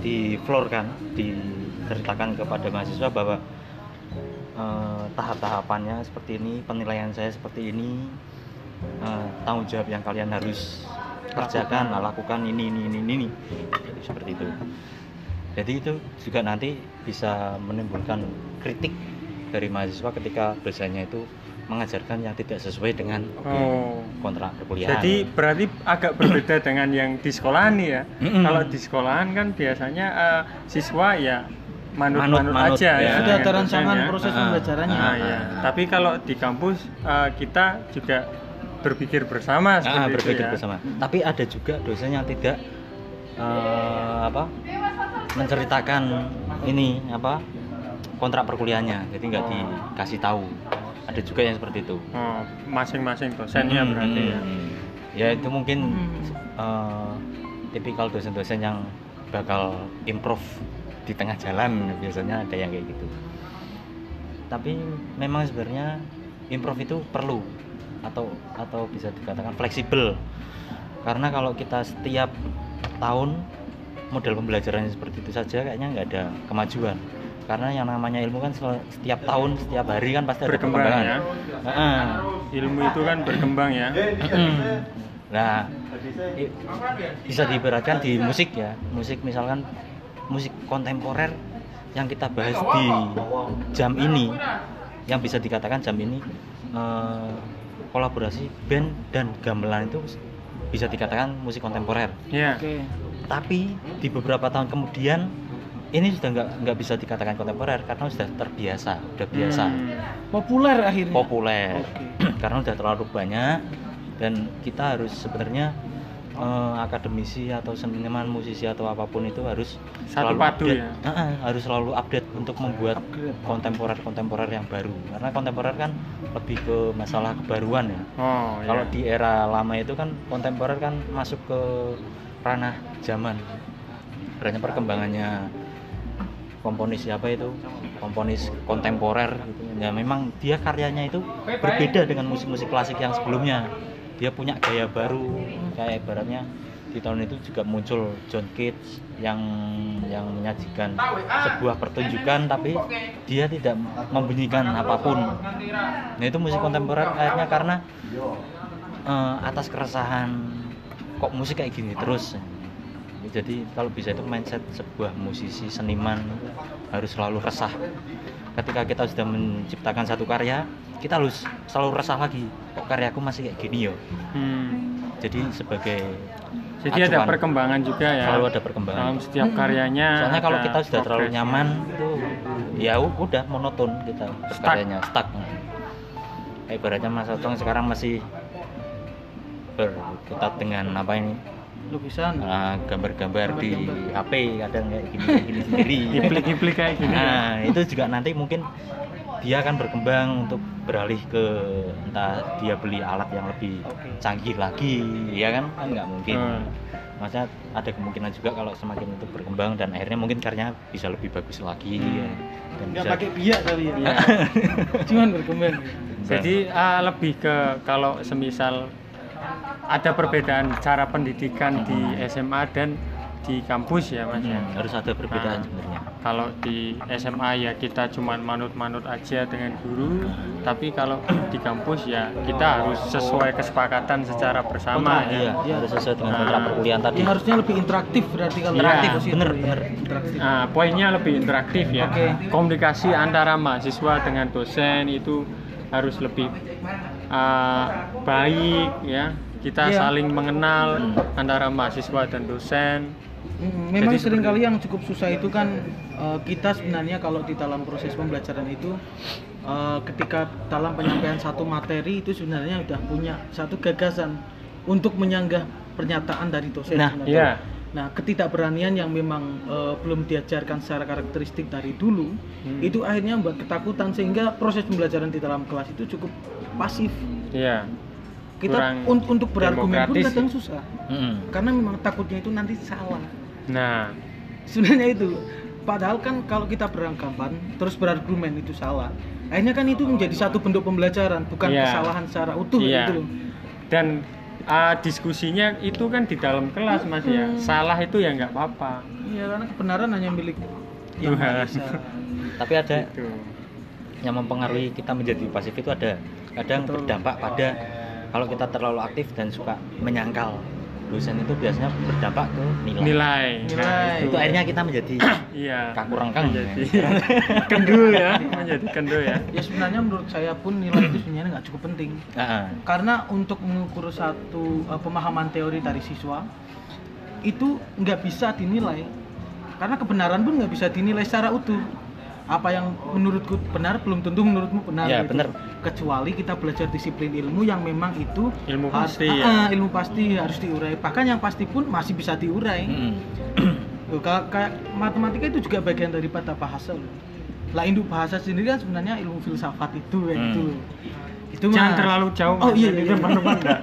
di floor kan diceritakan kepada mahasiswa bahwa eh, tahap-tahapannya seperti ini penilaian saya seperti ini eh, tanggung jawab yang kalian harus kerjakan lakukan ini ini ini ini. Jadi seperti itu. Jadi itu juga nanti bisa menimbulkan kritik dari mahasiswa ketika dosennya itu mengajarkan yang tidak sesuai dengan oh kontrak perkuliahan Jadi berarti agak berbeda [coughs] dengan yang di sekolahan nih ya. Kalau di sekolahan kan biasanya eh, siswa ya Manut, manut-manut manut, aja ya. ya. Sudah ada rancangan dosennya. proses Ah, pembelajarannya. Ah, iya. Tapi kalau di kampus eh, kita juga berpikir bersama Ah, itu berpikir ya. bersama. Tapi ada juga dosen yang tidak eh, apa menceritakan ini apa kontrak perkuliahannya, jadi nggak dikasih tahu. Ada juga yang seperti itu. Oh, masing-masing dosennya Hmm, berarti ya. hmm. Ya itu mungkin Hmm. eh, tipikal dosen-dosen yang bakal improve di tengah jalan biasanya ada yang kayak gitu. Tapi memang sebenarnya improve itu perlu atau atau bisa dikatakan fleksibel. Karena kalau kita setiap tahun model pembelajarannya seperti itu saja kayaknya nggak ada kemajuan. Karena yang namanya ilmu kan setiap tahun, setiap hari kan pasti ada perkembangan. ya. Heeh. Ilmu itu kan berkembang ya. Nah, i- bisa diibaratkan di musik ya. Musik misalkan musik kontemporer yang kita bahas di jam ini, yang bisa dikatakan jam ini eh, kolaborasi band dan gamelan itu bisa dikatakan musik kontemporer. Ya. Oke. Tapi di beberapa tahun kemudian ini sudah nggak nggak bisa dikatakan kontemporer karena sudah terbiasa, sudah biasa Hmm. Populer akhirnya. populer Oke. [clears throat] karena udah terlalu banyak dan kita harus sebenarnya eh, akademisi atau seniman musisi atau apa pun itu harus Satu selalu padu update. ya. Heeh, harus selalu update untuk membuat Upgrade. kontemporer kontemporer yang baru karena kontemporer kan lebih ke masalah kebaruan ya Oh, kalau ya. di era lama itu kan kontemporer kan masuk ke ranah zaman Berarti perkembangannya komponis siapa itu? Komponis kontemporer gitu. ya memang dia karyanya itu berbeda dengan musik-musik klasik yang sebelumnya. Dia punya gaya baru. Kayak ibaratnya di tahun itu juga muncul John Cage yang yang menyajikan sebuah pertunjukan tapi dia tidak membunyikan apa pun. Nah itu musik kontemporer akhirnya karena eh, atas keresahan kok musik kayak gini terus jadi kalau bisa itu mindset sebuah musisi seniman harus selalu resah ketika kita sudah menciptakan satu karya kita harus selalu resah lagi kok karyaku masih kayak gini yo Hmm. jadi sebagai Jadi ada acuan, perkembangan juga ya. selalu ada perkembangan Dalam setiap karyanya. soalnya kalau ada kita sudah terlalu progresnya. nyaman itu ya udah monoton kita berkaryanya stuck ibaratnya Mas Otong sekarang masih berkutat dengan apa ini Lukisan. Ah, gambar-gambar di. HP kadang kayak gini kayak [laughs] gini sendiri. Ngiplik-ngiplik kayak gini. ya. Nah, itu juga nanti mungkin dia akan berkembang untuk beralih ke entah dia beli alat yang lebih Oke. canggih lagi, ya kan? Kan nggak mungkin. Hmm. Maksudnya ada kemungkinan juga kalau semakin itu berkembang dan akhirnya mungkin karyanya bisa lebih bagus lagi Hmm. ya. dan Nggak bisa pakai biak kali ya. [laughs] Cuman berkembang. Jadi ah, lebih ke kalau semisal ada perbedaan cara pendidikan di SMA dan di kampus ya mas ya. Hmm, harus ada perbedaan Nah. sebenarnya. Kalau di SMA ya kita cuman manut-manut aja dengan guru, tapi kalau di kampus ya kita harus sesuai kesepakatan secara bersama Kontrak, ya. iya, Iya. harus sesuai dengan Nah. kontrak perkuliahan tadi. Ya, harusnya lebih interaktif berarti kalau Iya, di situ bener, ya. bener. Interaktif. Nah, poinnya lebih interaktif ya. Oke. Komunikasi antara mahasiswa dengan dosen itu harus lebih uh, baik ya. Kita Iya. saling mengenal antara mahasiswa dan dosen. Memang Jadi sering kali yang cukup susah itu kan eh, kita sebenarnya kalau di dalam proses pembelajaran itu eh, ketika dalam penyampaian satu materi itu sebenarnya sudah punya satu gagasan untuk menyanggah pernyataan dari dosen Nah, sebenarnya. Iya. Nah, ketidakberanian yang memang eh, belum diajarkan secara karakteristik dari dulu, Hmm. itu akhirnya membuat ketakutan sehingga proses pembelajaran di dalam kelas itu cukup pasif. Iya. Kita Kurang un- untuk berargumen pun kadang susah, Mm-mm. karena memang takutnya itu nanti salah. Nah, Sebenarnya itu. Padahal kan kalau kita beranggapan terus berargumen itu salah, akhirnya kan itu menjadi satu bentuk pembelajaran, bukan Iya. kesalahan secara utuh Iya. gitu loh. dan ah, diskusinya itu kan di dalam kelas Mas ya. Hmm. Salah itu ya nggak apa-apa. Iya, karena kebenaran hanya milik yang Tuhan. Tapi ada Gitu. yang mempengaruhi kita menjadi pasif itu ada kadang Betul. berdampak pada kalau kita terlalu aktif dan suka menyangkal dosen itu biasanya berdampak ke nilai, Nilai. Nilai. itu akhirnya kita menjadi [coughs] Iya. kaku rengkang Menjadi [coughs] kendu ya, menjadi kendu ya. Ya sebenarnya menurut saya pun nilai itu sebenarnya nggak cukup penting. Ah, Karena untuk mengukur satu uh, pemahaman teori dari siswa itu nggak bisa dinilai. Karena kebenaran pun nggak bisa dinilai secara utuh. Apa yang menurutku benar belum tentu menurutmu benar. Ya, gitu. benar. Kecuali kita belajar disiplin ilmu yang memang itu Ilmu harus- pasti, Ah, ya. ah, ilmu pasti harus diurai. Bahkan yang pasti pun masih bisa diurai. mm-mm. [clears throat] Loh, kayak, kayak matematika itu juga bagian daripada bahasa loh. Lah induk bahasa sendiri kan sebenarnya ilmu filsafat itu Hmm. loh. Itu Jangan Mas. terlalu jauh. Oh iya iya. teman-teman enggak.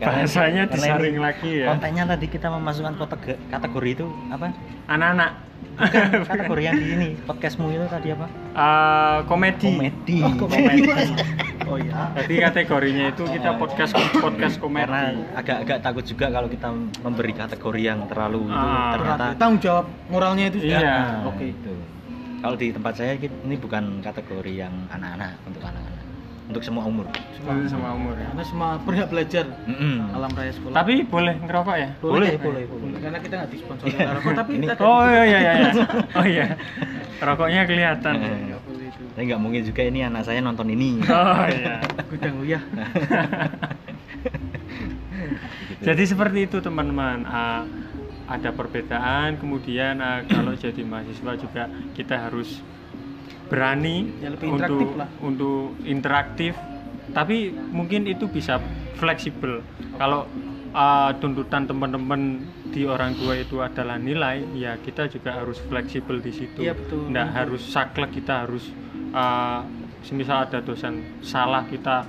Karena- Bahasanya karena disaring lagi ya. kontennya tadi kita memasukkan kategori, kategori itu apa Anak-anak. Bukan, kategori yang di ini podcastmu itu tadi apa Ah, komedi. komedi Oh, komedi. Mas. [laughs] Oh iya. Jadi kategorinya itu kita podcast podcast komedi. karena agak-agak takut juga kalau kita memberi kategori yang terlalu itu Ah, ternyata tanggung jawab moralnya itu Iya. Ah, Oke. itu. kalau di tempat saya ini bukan kategori yang anak-anak untuk anak-anak untuk semua umur Untuk semua umur ya. Karena semua berhak belajar Mm-mm. alam raya sekolah. Tapi boleh ngerokok ya? boleh, boleh, boleh. Karena kita nggak disponsori oleh rokok, tapi Ini- kita Oh iya iya iya. [laughs] Oh iya. Rokoknya kelihatan. boleh itu. Tapi nggak mungkin juga ini anak saya nonton ini Oh iya. [laughs] Gudang uyah. Gitu. [laughs] Jadi seperti itu teman-teman. Ah, ada perbedaan. Kemudian ah, kalau [clears throat] jadi mahasiswa juga kita harus berani Ya, lebih interaktif untuk lah. untuk interaktif. Tapi mungkin itu bisa fleksibel. Kalau ah, tuntutan teman-teman di orang tua itu adalah nilai, ya kita juga harus fleksibel di situ. Iya, betul. Nggak harus saklek kita harus ah, semisal ada dosen salah kita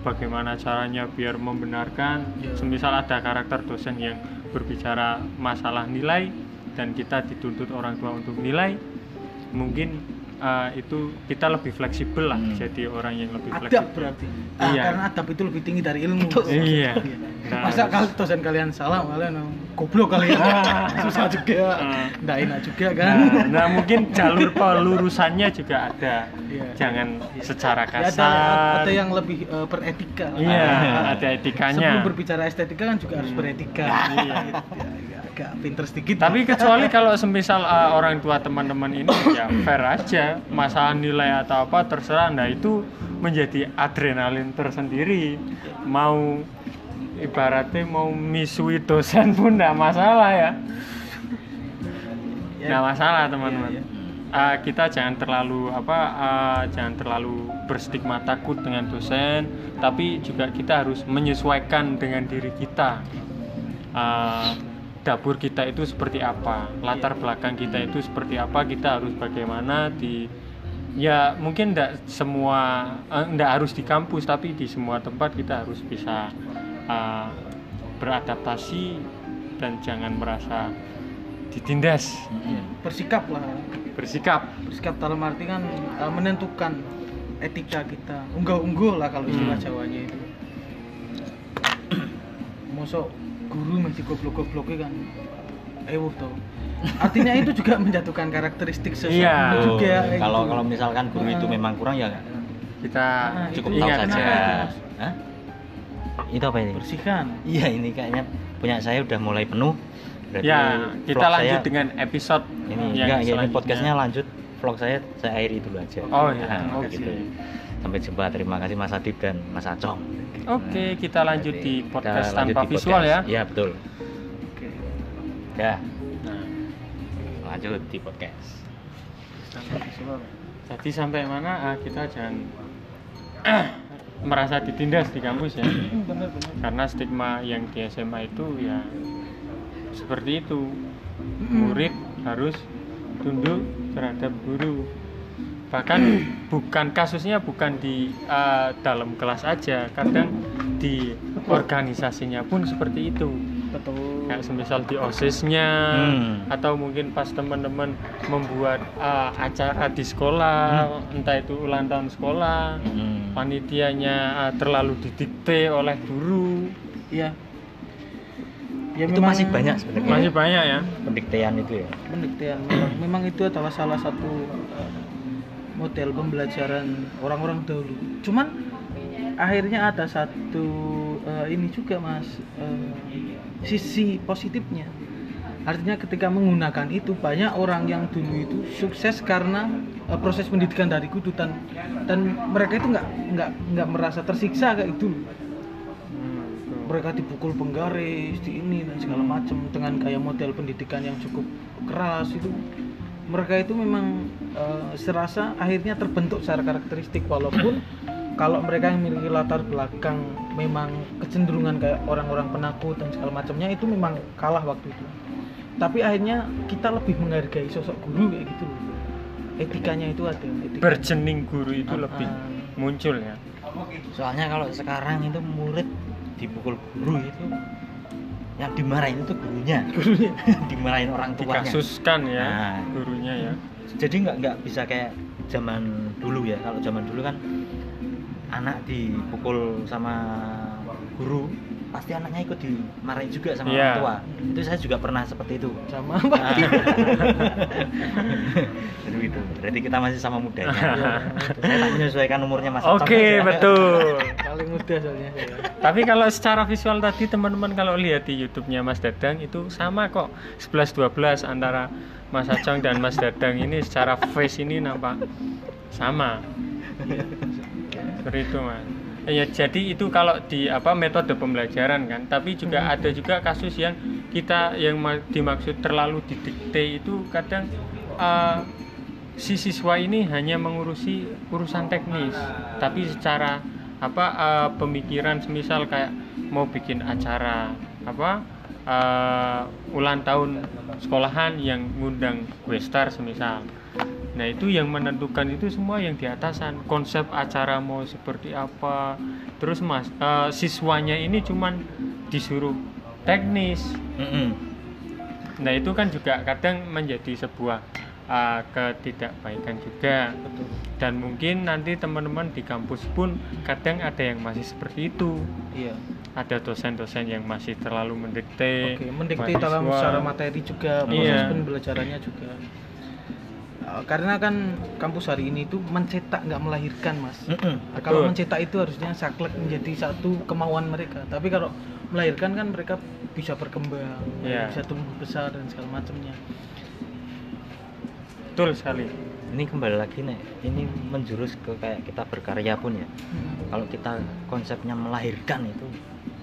bagaimana caranya biar membenarkan Iya. semisal ada karakter dosen yang berbicara masalah nilai dan kita dituntut orang tua untuk nilai mungkin uh, itu kita lebih fleksibel lah Hmm. jadi orang yang lebih Adab fleksibel berarti. Ah, Iya. Karena adab itu lebih tinggi dari ilmu. iya Nah, Masa kalau dosen kalian salah, kalian goblok kalian. Susah juga. Ah. Nggak enak juga kan. nah, nah mungkin jalur pelurusannya juga ada Iya. jangan secara Ya, ada, kasar ada yang lebih eh, beretika. iya Ah, ada etikanya Sebelum berbicara estetika kan juga harus beretika. Iya. Ya, agak pinter sedikit. Tapi kecuali kalau semisal uh, orang tua teman-teman ini [coughs] ya fair aja, masalah nilai atau apa terserah. Nah itu menjadi adrenalin tersendiri. Mau ibaratnya mau misui dosen pun nggak masalah ya. Ya, Nggak masalah teman-teman. Uh, kita jangan terlalu apa uh, jangan terlalu berstigma takut dengan dosen tapi juga kita harus menyesuaikan dengan diri kita Uh, dapur kita itu seperti apa latar belakang kita itu seperti apa kita harus bagaimana di ya mungkin tidak semua tidak harus di kampus tapi di semua tempat kita harus bisa uh, beradaptasi dan jangan merasa ditindas Mm-mm. bersikap lah. bersikap Bersikap dalam arti kan eh, menentukan etika kita. Unggul-unggul lah kalau istilah Hmm. Jawanya itu. Mosok guru masih goblok-gobloknya kan ewuh tuh. Artinya itu juga menjatuhkan karakteristik seseorang Iya. Oh, juga. kayak kalau gitu. kalau misalkan guru itu memang kurang ya kita Nah, cukup itu tahu ingat saja itu? Hah? itu apa ini bersihkan. iya ini kayaknya punya saya udah mulai penuh Berarti ya kita lanjut saya- dengan episode ini yang enggak ya, ini podcastnya lanjut vlog saya saya akhiri dulu aja Oh, iya. Nah, Oke. gitu. Sampai jumpa terima kasih Mas Adib dan Mas Acong Oke, kita lanjut di podcast lanjut tanpa di visual podcast. ya. iya betul Oke. ya Nah, lanjut di podcast Tanpa visual. jadi sampai mana ah, kita jangan [clears throat] merasa ditindas di kampus ya. [clears throat] Karena stigma yang di SMA itu ya seperti itu [clears throat] murid harus tunduk terhadap guru bahkan bukan kasusnya bukan di uh, dalam kelas aja kadang di organisasinya pun seperti itu. Betul. Kayak semisal di osisnya Hmm. atau mungkin pas teman-teman membuat uh, acara di sekolah entah itu ulang tahun sekolah Mm. panitianya uh, terlalu didikte oleh guru. Iya. Ya itu masih banyak sebenarnya. Masih banyak ya. Pendiktean itu ya. Pendiktean memang, memang itu adalah salah satu model pembelajaran orang-orang dahulu. Cuman akhirnya ada satu eh, ini juga mas eh, sisi positifnya. Artinya ketika menggunakan itu banyak orang yang dulu itu sukses karena eh, proses pendidikan dari guru dan dan mereka itu nggak nggak nggak merasa tersiksa kayak betul. mereka dipukul penggaris di ini dan segala macam dengan gaya model pendidikan yang cukup keras itu mereka itu memang eh, serasa akhirnya terbentuk secara karakteristik walaupun kalau mereka yang memiliki latar belakang memang kecenderungan kayak orang-orang penakut dan segala macamnya itu memang kalah waktu itu tapi akhirnya kita lebih menghargai sosok guru kayak gitu loh etikanya itu ada etika. berjening guru itu Ah, lebih ah. muncul ya soalnya kalau sekarang itu murid dipukul guru itu yang dimarahin itu gurunya. Gurunya. [laughs] Dimarahin orang tuanya. Dikasuskan ya Nah. gurunya ya. Jadi nggak nggak bisa kayak zaman dulu ya. Kalau zaman dulu kan anak dipukul sama guru pasti anaknya ikut dimarahin juga sama Iya. orang tua. Itu saya juga pernah seperti itu. Sama Ah. Pak. [laughs] jadi itu berarti kita masih sama mudanya. Iya, saya tak menyesuaikan umurnya mas. Oke aja. betul muda soalnya saya. Tapi kalau secara visual tadi teman-teman kalau lihat di YouTube-nya Mas Dadang itu sama kok 11-12 antara Mas Acong dan Mas Dadang ini secara face ini nampak sama. Seperti itu Mas. Ya jadi itu kalau di apa metode pembelajaran kan, tapi juga ada juga kasus yang kita yang ma- dimaksud terlalu didikte itu kadang eh, si siswa ini hanya mengurusi urusan teknis, tapi secara apa eh, pemikiran semisal kayak mau bikin acara apa eh, ulang tahun sekolahan yang ngundang gue star semisal. Nah itu yang menentukan itu semua yang di atasan konsep acara mau seperti apa. Terus mas eh, siswanya ini cuman disuruh teknis, Mm-mm. Nah itu kan juga kadang menjadi sebuah uh, ketidakbaikan juga dan mungkin nanti teman-teman di kampus pun kadang ada yang masih seperti itu iya ada dosen-dosen yang masih terlalu mendikte Oke, mendikte dalam secara materi juga proses Iya. pembelajarannya juga. Uh, karena kan kampus hari ini itu mencetak nggak melahirkan mas. Nah, kalau Betul. mencetak itu harusnya saklek menjadi satu kemauan mereka. Tapi kalau melahirkan kan mereka bisa berkembang, Iya. bisa tumbuh besar dan segala macamnya. Betul sekali. Ini kembali lagi nih ini menjurus ke kayak kita berkarya pun ya. Kalau kita konsepnya melahirkan itu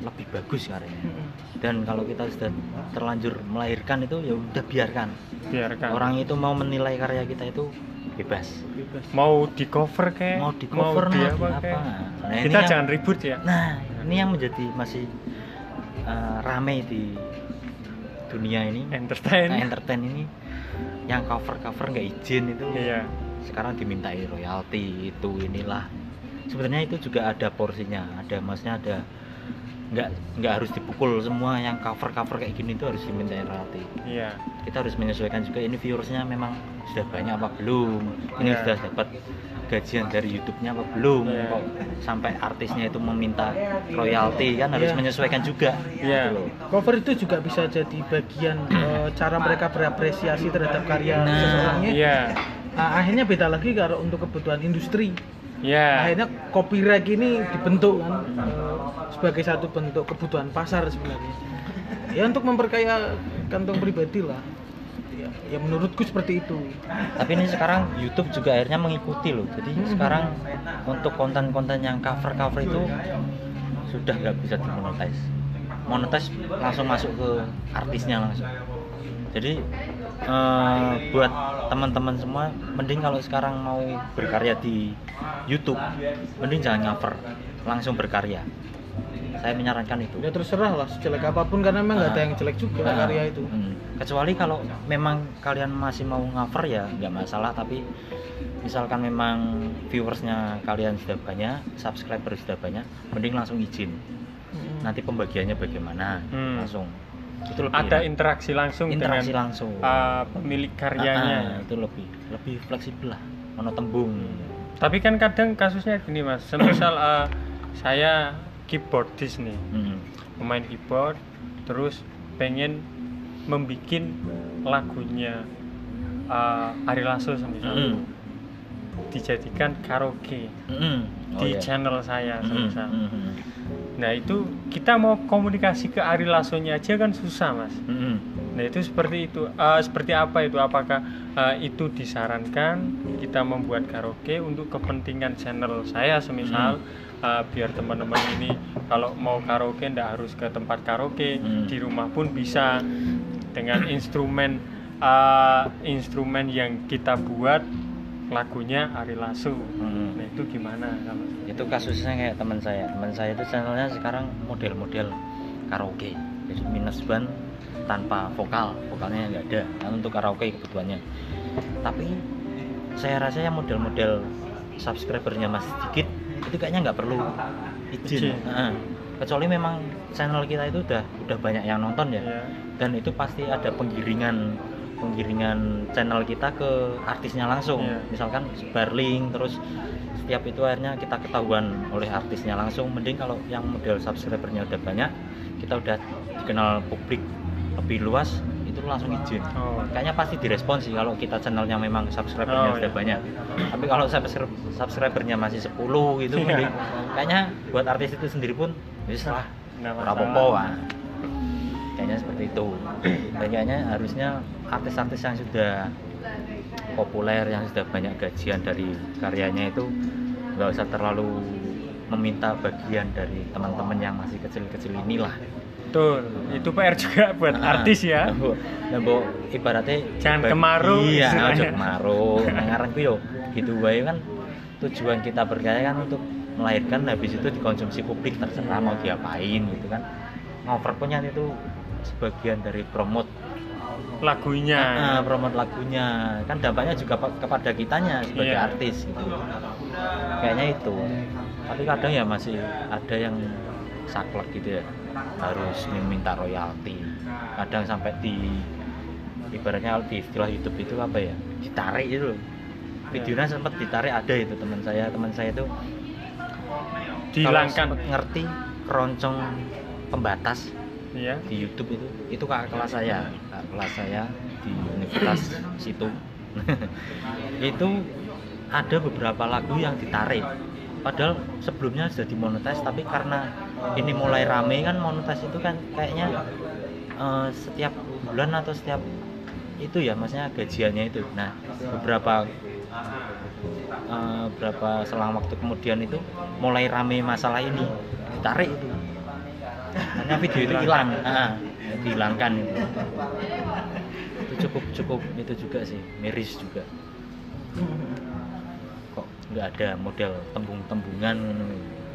lebih bagus karyanya Hmm. dan kalau kita sudah terlanjur melahirkan itu ya udah biarkan. Biarkan. Orang itu mau menilai karya kita itu bebas. Bebas. mau di cover kayak mau di cover mau apa di apa. Kayak. nah, kita yang- jangan ribut ya. Nah ini yang menjadi masih uh, rame di dunia ini. Entertain. Nah, entertain ini yang cover cover nggak izin itu. Iya. Sekarang dimintai royalti itu inilah. Sebenarnya itu juga ada porsinya ada maksudnya ada nggak nggak harus dipukul. Semua yang cover cover kayak gini itu harus dimintai royalti. Iya. Kita harus menyesuaikan juga ini viewersnya memang sudah banyak apa belum ini Iya. sudah dapat gajian dari YouTube-nya apa belum kok sampai artisnya itu meminta royalti kan harus Iya. menyesuaikan juga Iya. gitu. Cover itu juga bisa jadi bagian [clears throat] eh, cara mereka berapresiasi terhadap karya Nah, seseorangnya. iya Nah, akhirnya beda lagi kalau untuk kebutuhan industri. iya Akhirnya copyright ini dibentuk kan eh, sebagai satu bentuk kebutuhan pasar sebenarnya. Ya untuk memperkaya kantong pribadi lah. Ya, ya menurutku seperti itu. tapi ini sekarang YouTube juga akhirnya mengikuti loh jadi Hmm. sekarang untuk konten-konten yang cover-cover itu sudah nggak bisa dimonetize monetize langsung masuk ke artisnya langsung jadi eh, buat teman-teman semua mending kalau sekarang mau berkarya di YouTube mending jangan cover langsung berkarya saya menyarankan itu ya terserah lah sejelek apa pun karena memang nggak ada Ah. yang jelek juga Ah, karya itu hmm. Kecuali kalau memang kalian masih mau cover ya nggak masalah. Tapi misalkan memang viewersnya kalian sudah banyak subscriber sudah banyak mending langsung izin. Mm. nanti pembagiannya bagaimana? Hmm. langsung. Itu lebih ada enak. interaksi langsung interaksi dengan langsung. uh, pemilik karyanya. Ah, itu lebih lebih fleksibel lah. Mono tembung. Tapi kan kadang kasusnya gini mas. Semisal [coughs] uh, saya keyboardis nih. Hmm. pemain keyboard terus pengen membuat lagunya uh, Ari Lasso semisal Mm. dijadikan karaoke Mm. Oh, di iya. channel saya Mm, semisal mm, mm, nah itu kita mau komunikasi ke Ari Lassonya aja kan susah mas mm, mm. Nah itu seperti itu. Eh, seperti apa itu? Apakah eh, itu disarankan kita membuat karaoke untuk kepentingan channel saya, semisal eh, biar teman-teman ini kalau mau karaoke ndak harus ke tempat karaoke, Hmm. di rumah pun bisa dengan instrumen eh, instrumen yang kita buat lagunya Ari Lasso. Mm. Nah itu gimana kalau? itu kasusnya kayak teman saya teman saya itu channelnya sekarang model-model karaoke jadi minus ban tanpa vokal vokalnya nggak ada kan untuk karaoke kebutuhannya tapi saya rasa yang model-model subscribernya masih sedikit itu kayaknya nggak perlu izin Izin. Heeh. Kecuali memang channel kita itu udah udah banyak yang nonton ya Ya. dan itu pasti ada penggiringan penggiringan channel kita ke artisnya langsung Iya. misalkan sebar link terus setiap itu akhirnya kita ketahuan oleh artisnya langsung mending kalau yang model subscribernya udah banyak kita udah dikenal publik lebih luas itu langsung izin Oh. kayaknya pasti direspon sih kalau kita channelnya memang subscribernya Oh, sudah iya. banyak tapi kalau subscriber subscribernya masih 10 gitu Iya. mending kayaknya buat artis itu sendiri pun bisa lah Wak. kayaknya seperti itu dan kayaknya harusnya artis-artis yang sudah populer yang sudah banyak gajian dari karyanya itu nggak usah terlalu meminta bagian dari teman-teman yang masih kecil-kecil inilah Betul. Itu PR juga [laughs] buat Ah, artis ya. Nah, Bu, nah, ibaratnya Jangan bag- kemaru Iya, [laughs] ojo kemaru. Nah, ngaranku yo gitu wae kan tujuan kita berkarya kan untuk melahirkan habis itu dikonsumsi publik terserah mau diapain gitu kan. Ngover punya itu sebagian dari promote Lagunya. ah, promote lagunya kan dampaknya juga kepada kitanya sebagai Iya. artis gitu kayaknya itu tapi kadang ya masih ada yang saklek gitu ya harus meminta royalti. Kadang sampai di ibaratnya di istilah YouTube itu apa ya? Ditarik itu loh. Videonya sempat ditarik ada itu teman saya. Teman saya itu Dihilangkan. ngerti keroncong pembatas Iya. di YouTube itu itu kakak kelas saya. Kakak kelas saya di universitas situ. [laughs] Itu ada beberapa lagu yang ditarik. Padahal sebelumnya sudah dimonetize tapi karena ini mulai rame kan monetize itu kan kayaknya eh, setiap bulan atau setiap itu ya maksudnya gajiannya itu. Nah beberapa eh, berapa selang waktu kemudian itu mulai rame masalah ini ditarik itu. Hanya video itu hilang. Ah, itu. Itu cukup cukup itu juga sih miris juga. Kok nggak ada model tembung-tembungan.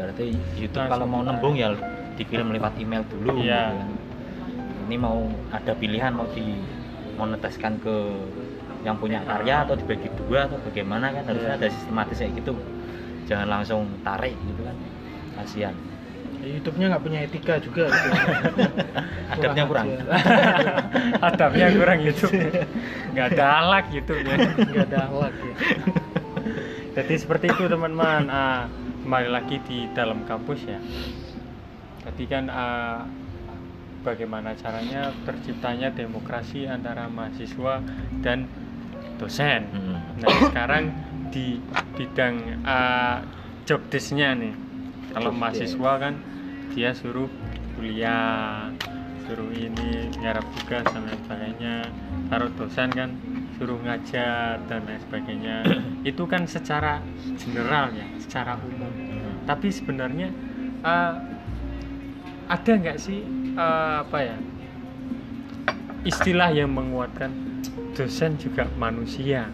Berarti YouTube Langsung kalau mau nembung ya dikirim lewat email dulu Iya. gitu kan. ini mau ada pilihan mau dimonetiskan ke yang punya karya atau dibagi dua atau bagaimana kan harusnya Iya. ada sistematis kayak gitu jangan langsung tarik gitu kan kasihan Ya, YouTube-nya nggak punya etika juga gitu. [laughs] adabnya kurang. [laughs] Adabnya kurang YouTube. Nggak ada alak YouTube ya. nggak ada akhlak ya Jadi seperti itu teman-teman. Ah, kembali lagi di dalam kampus ya. Tadi kan ah, bagaimana caranya terciptanya demokrasi antara mahasiswa dan dosen. Hmm. Nah sekarang di bidang ah, job desk-nya nih, kalau mahasiswa kan dia suruh kuliah, suruh ini nyarap tugas lain sebagainya. Kalau dosen kan suruh ngajar dan lain sebagainya. [coughs] Itu kan secara general ya, secara umum. Tapi sebenarnya ah, ada nggak sih ah, apa ya istilah yang menguatkan dosen juga manusia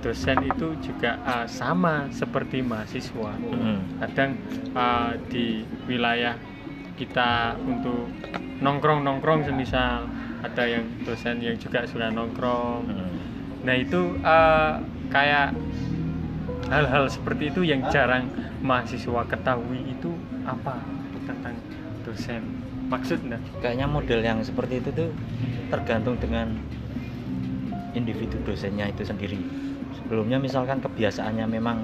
dosen itu juga uh, sama seperti mahasiswa Mm. kadang uh, di wilayah kita untuk nongkrong nongkrong semisal ada yang dosen yang juga suka nongkrong. Mm. nah itu uh, kayak hal-hal seperti itu yang jarang mahasiswa ketahui itu apa tentang dosen. Maksudnya? Kayaknya model yang seperti itu tuh tergantung dengan individu dosennya itu sendiri. Sebelumnya misalkan kebiasaannya memang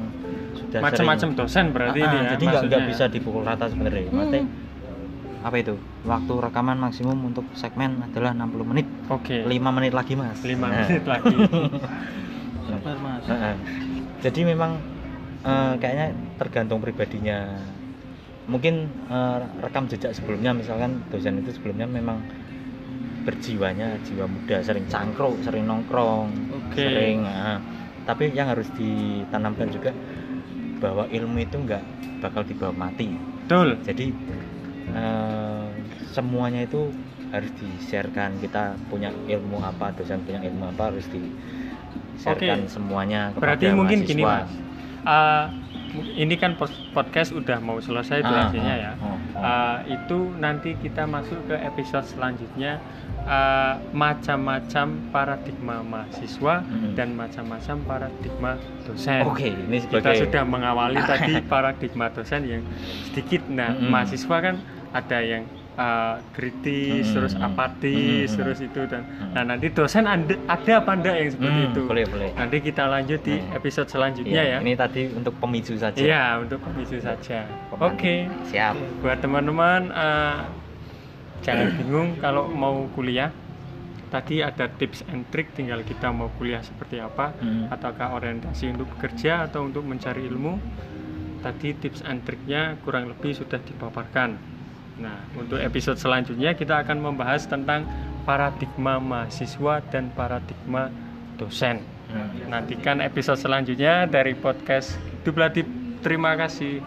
sudah macam-macam dosen berarti Ah, ini ah, ya jadi nggak bisa dipukul rata sebenarnya. Hmm. Apa itu? Waktu rekaman maksimum untuk segmen adalah 60 menit. Oke. 5 menit lagi mas. Lima Nah. menit lagi. [laughs] Sabar mas. Heeh. jadi memang eh, kayaknya tergantung pribadinya. Mungkin eh, rekam jejak sebelumnya misalkan dosen itu sebelumnya memang berjiwanya jiwa muda sering cangkruk sering nongkrong Oke. sering ah. tapi yang harus ditanamkan juga bahwa ilmu itu nggak bakal dibawa mati. Betul. Jadi eh, semuanya itu harus di-sharekan kita punya ilmu apa dosen punya ilmu apa harus di-sharekan Oke. semuanya kepada berarti mungkin gini mas Uh, ini kan podcast udah mau selesai Ah, durasinya ah, ya oh, oh. Uh, itu nanti kita masuk ke episode selanjutnya uh, macam-macam paradigma mahasiswa Mm-mm. dan macam-macam paradigma dosen. oke ini Kita sebagai sudah mengawali tadi [laughs] paradigma dosen yang sedikit. Nah, Mm-mm. mahasiswa kan ada yang uh, kritis, Mm-mm. terus apatis, Mm-mm. terus itu dan Mm-mm. nah nanti dosen ada, ada apa enggak yang seperti Hmm, itu? boleh boleh Nanti kita lanjut di Hmm. episode selanjutnya Iya, ya. ini tadi untuk pemicu saja Iya, untuk pemicu saja. Oke siap buat teman-teman eh, jangan bingung kalau mau kuliah tadi ada tips and trick tinggal kita mau kuliah seperti apa Hmm. ataukah orientasi untuk bekerja atau untuk mencari ilmu tadi tips and triknya kurang lebih sudah dipaparkan nah untuk episode selanjutnya kita akan membahas tentang paradigma mahasiswa dan paradigma dosen. Nantikan episode selanjutnya dari podcast Dubladip terima kasih